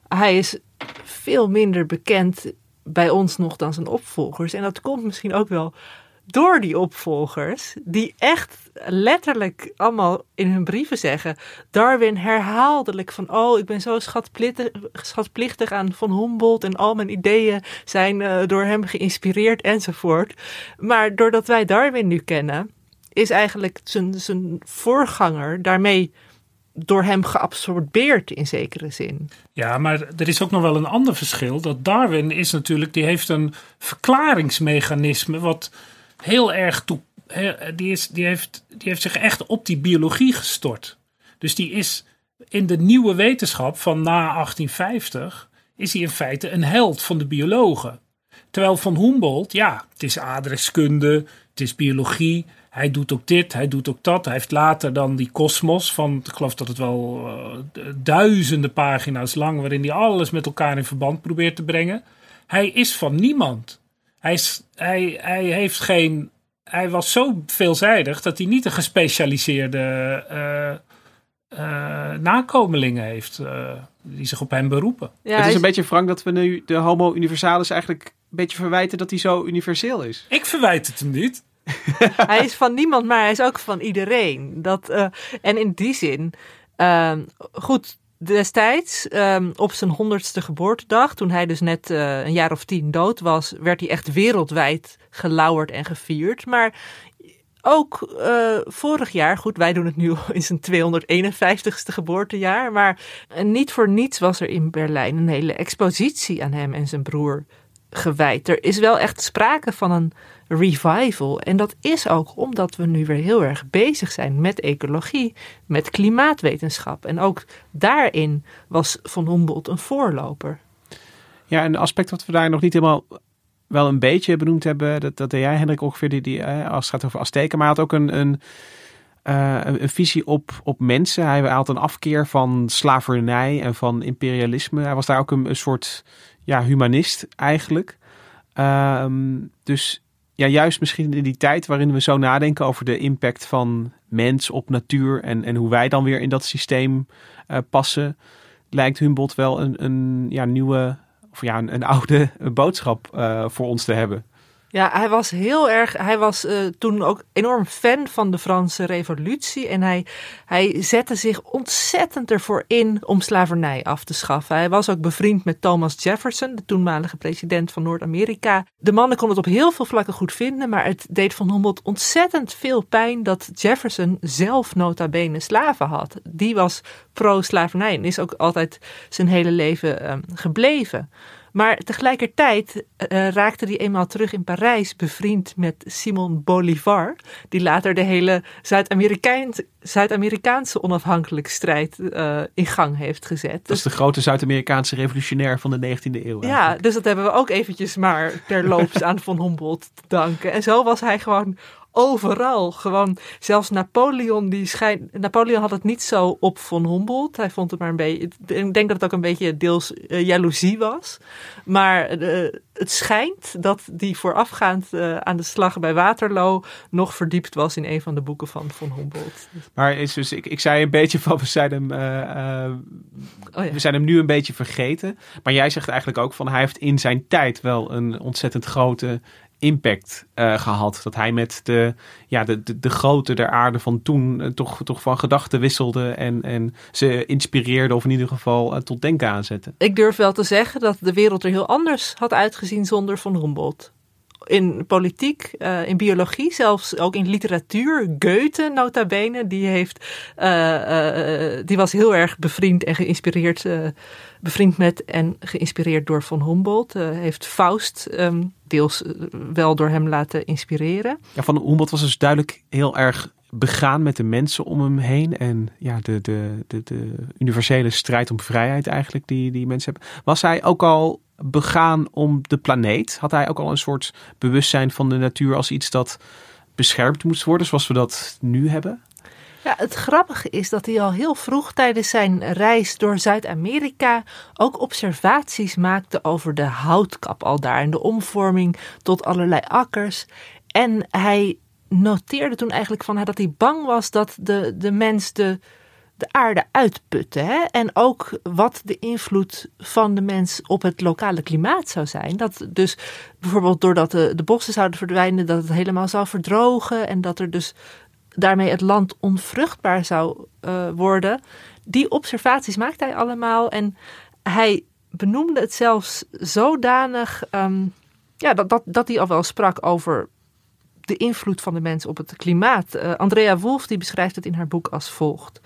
hij is veel minder bekend bij ons nog dan zijn opvolgers. En dat komt misschien ook wel door die opvolgers, die echt letterlijk allemaal in hun brieven zeggen: Darwin herhaaldelijk van: Oh, ik ben zo schatplichtig, aan Van Humboldt en al mijn ideeën zijn uh, door hem geïnspireerd enzovoort. Maar doordat wij Darwin nu kennen, is eigenlijk zijn, zijn voorganger daarmee door hem geabsorbeerd in zekere zin. Ja, maar er is ook nog wel een ander verschil. Dat Darwin is natuurlijk, die heeft een verklaringsmechanisme wat heel erg toe, die, is, die, heeft, die heeft zich echt op die biologie gestort. Dus die is in de nieuwe wetenschap van na 1850 is hij in feite een held van de biologen. Terwijl van Humboldt, ja, het is aardrijkskunde, het is biologie. Hij doet ook dit, hij doet ook dat. Hij heeft later dan die kosmos van, ik geloof dat het wel uh, duizenden pagina's lang, waarin hij alles met elkaar in verband probeert te brengen. Hij is van niemand. Hij, is, hij, hij heeft geen. Hij was zo veelzijdig dat hij niet een gespecialiseerde uh, uh, nakomelingen heeft uh, die zich op hem beroepen. Ja, het is een beetje Frank dat we nu de Homo Universalis eigenlijk een beetje verwijten dat hij zo universeel is. Ik verwijt het hem niet. hij is van niemand, maar hij is ook van iedereen. Dat, en in die zin, ehm, goed, destijds, um, op zijn honderdste geboortedag, toen hij dus net uh, een jaar of tien dood was, werd hij echt wereldwijd gelauwerd en gevierd. Maar ook uh, vorig jaar, goed, wij doen het nu in zijn 251ste geboortejaar, maar niet voor niets was er in Berlijn een hele expositie aan hem en zijn broer gewijd. Er is wel echt sprake van een revival. En dat is ook omdat we nu weer heel erg bezig zijn met ecologie, met klimaatwetenschap. En ook daarin was Van Humboldt een voorloper. Ja, een aspect wat we daar nog niet helemaal wel een beetje benoemd hebben, dat, dat jij Hendrik ongeveer, die, eh, als het gaat over Azteken, maar hij had ook een, een, uh, een visie op, op mensen. Hij had een afkeer van slavernij en van imperialisme. Hij was daar ook een, een soort ja, humanist eigenlijk. Ehm, dus ja, juist misschien in die tijd waarin we zo nadenken over de impact van mens op natuur en, en hoe wij dan weer in dat systeem uh, passen, lijkt Humboldt wel een, een ja, nieuwe of ja, een, een oude boodschap uh, voor ons te hebben. Ja, hij was heel erg. Hij was uh, toen ook enorm fan van de Franse Revolutie. En hij, hij zette zich ontzettend ervoor in om slavernij af te schaffen. Hij was ook bevriend met Thomas Jefferson, de toenmalige president van Noord-Amerika. De mannen konden het op heel veel vlakken goed vinden. Maar het deed van Humboldt ontzettend veel pijn dat Jefferson zelf nota bene slaven had. Die was pro-slavernij en is ook altijd zijn hele leven uh, gebleven. Maar tegelijkertijd uh, raakte hij eenmaal terug in Parijs bevriend met Simon Bolivar, die later de hele Zuid-Amerikaanse onafhankelijkheidsstrijd uh, in gang heeft gezet. Dat is de grote Zuid-Amerikaanse revolutionair van de 19e eeuw. Eigenlijk. Ja, dus dat hebben we ook eventjes maar terloops aan Von Humboldt te danken. En zo was hij gewoon overal. Gewoon, zelfs Napoleon, die schijnt. Napoleon had het niet zo op von Humboldt. Hij vond het maar een beetje. Ik denk dat het ook een beetje deels uh, jaloezie was. Maar uh, het schijnt dat die voorafgaand uh, aan de slag bij Waterloo nog verdiept was in een van de boeken van von Humboldt. Maar is dus, ik, ik zei een beetje van, we zijn hem, oh ja. we zijn hem nu een beetje vergeten. Maar jij zegt eigenlijk ook van, hij heeft in zijn tijd wel een ontzettend grote impact uh, gehad. Dat hij met de, ja, de, de, de der aarde van toen uh, toch, toch van gedachten wisselde en, en ze inspireerde of in ieder geval uh, tot denken aanzette. Ik durf wel te zeggen dat de wereld er heel anders had uitgezien zonder Van Humboldt. In politiek, uh, in biologie, zelfs ook in literatuur. Goethe, nota bene, die, heeft, uh, die was heel erg bevriend en geïnspireerd, bevriend met en geïnspireerd door Von Humboldt. heeft Faust um, deels wel door hem laten inspireren. Ja, Van Humboldt was dus duidelijk heel erg begaan met de mensen om hem heen. En ja, de, de, de, de universele strijd om vrijheid eigenlijk die, die mensen hebben. Was hij ook al begaan om de planeet? Had hij ook al een soort bewustzijn van de natuur als iets dat beschermd moest worden, zoals we dat nu hebben? Ja, het grappige is dat hij al heel vroeg tijdens zijn reis door Zuid-Amerika ook observaties maakte over de houtkap al daar en de omvorming tot allerlei akkers. En hij noteerde toen eigenlijk van dat hij bang was dat de, de mens de, de aarde uitputte. Hè? En ook wat de invloed van de mens op het lokale klimaat zou zijn. Dat dus bijvoorbeeld doordat de, de bossen zouden verdwijnen, dat het helemaal zou verdrogen. En dat er dus daarmee het land onvruchtbaar zou uh, worden. Die observaties maakte hij allemaal. En hij benoemde het zelfs zodanig. Um, ja, dat, dat, dat hij al wel sprak over de invloed van de mens op het klimaat. Uh, Andrea Wolf die beschrijft het in haar boek als volgt.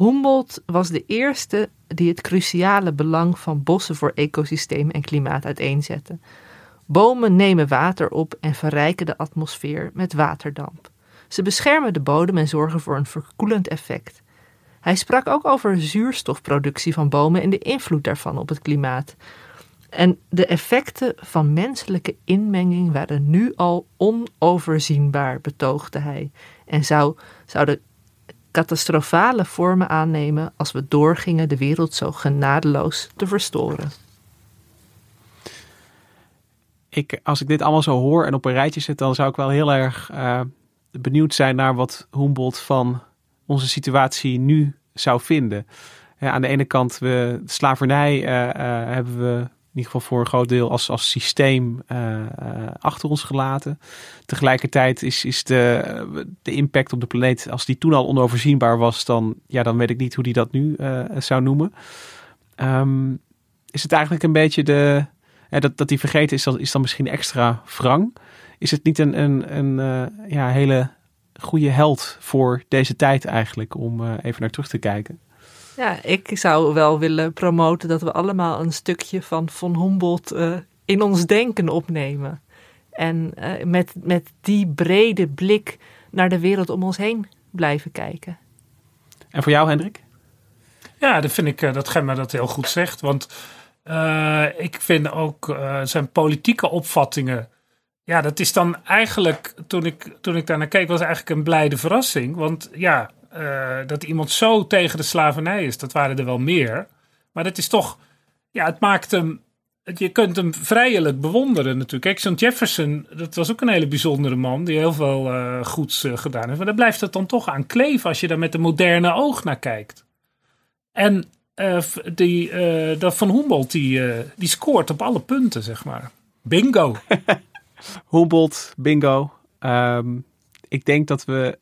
Humboldt was de eerste die het cruciale belang van bossen voor ecosysteem en klimaat uiteenzette. Bomen nemen water op en verrijken de atmosfeer met waterdamp. Ze beschermen de bodem en zorgen voor een verkoelend effect. Hij sprak ook over zuurstofproductie van bomen en de invloed daarvan op het klimaat. En de effecten van menselijke inmenging waren nu al onoverzienbaar, betoogde hij, en zou, zouden catastrofale vormen aannemen als we doorgingen de wereld zo genadeloos te verstoren. Ik, als ik dit allemaal zo hoor en op een rijtje zet, dan zou ik wel heel erg uh, benieuwd zijn naar wat Humboldt van onze situatie nu zou vinden. Aan de ene kant, we, slavernij uh, uh, hebben we ieder geval voor een groot deel als, als systeem uh, achter ons gelaten. Tegelijkertijd is, is de, de impact op de planeet, als die toen al onoverzienbaar was, dan, ja, dan weet ik niet hoe die dat nu uh, zou noemen. Um, is het eigenlijk een beetje de. dat, dat die vergeten is, is dan misschien extra wrang. Is het niet een, een, een ja, hele goede held voor deze tijd eigenlijk, om even naar terug te kijken? Ja, ik zou wel willen promoten dat we allemaal een stukje van Von Humboldt uh, in ons denken opnemen. En uh, met, met die brede blik naar de wereld om ons heen blijven kijken. En voor jou, Hendrik? Ja, dat vind ik uh, dat Gemma dat heel goed zegt. Want ik vind ook zijn politieke opvattingen. Ja, dat is dan eigenlijk, toen ik, toen ik daar naar keek, was eigenlijk een blijde verrassing. Want ja, uh, dat iemand zo tegen de slavernij is. Dat waren er wel meer. Maar dat is toch, ja, het maakt hem. Je kunt hem vrijelijk bewonderen natuurlijk. Kijk, Jefferson, dat was ook een hele bijzondere man. Die heel veel uh, goeds uh, gedaan heeft. Maar daar blijft het dan toch aan kleven als je daar met een moderne oog naar kijkt. En die, dat van Humboldt, die, die scoort op alle punten, zeg maar. Bingo. Humboldt, bingo. Um, ik denk dat we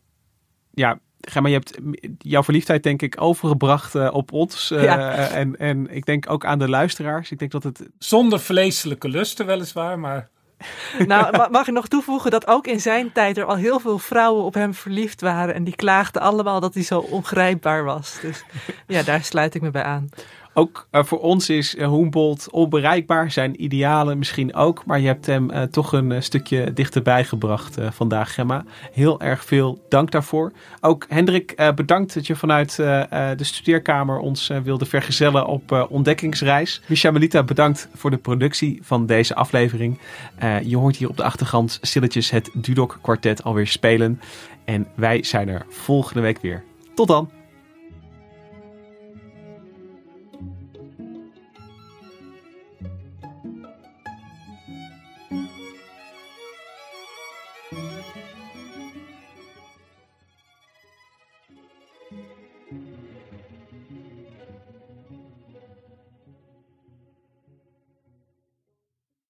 ja, maar je hebt jouw verliefdheid denk ik overgebracht uh, op ons. Uh, ja. en, en ik denk ook aan de luisteraars. Ik denk dat het... Zonder vleeselijke lusten weliswaar, maar... nou, mag ik nog toevoegen dat ook in zijn tijd er al heel veel vrouwen op hem verliefd waren. En die klaagden allemaal dat hij zo ongrijpbaar was. Dus ja, daar sluit ik me bij aan. Ook uh, voor ons is uh, Humboldt onbereikbaar, zijn idealen misschien ook. Maar je hebt hem uh, toch een stukje dichterbij gebracht vandaag, Gemma. Heel erg veel dank daarvoor. Ook Hendrik, bedankt dat je vanuit de studeerkamer ons wilde vergezellen op ontdekkingsreis. Misha Melita, bedankt voor de productie van deze aflevering. je hoort hier op de achtergrond stilletjes het Dudok kwartet alweer spelen. En wij zijn er volgende week weer. Tot dan!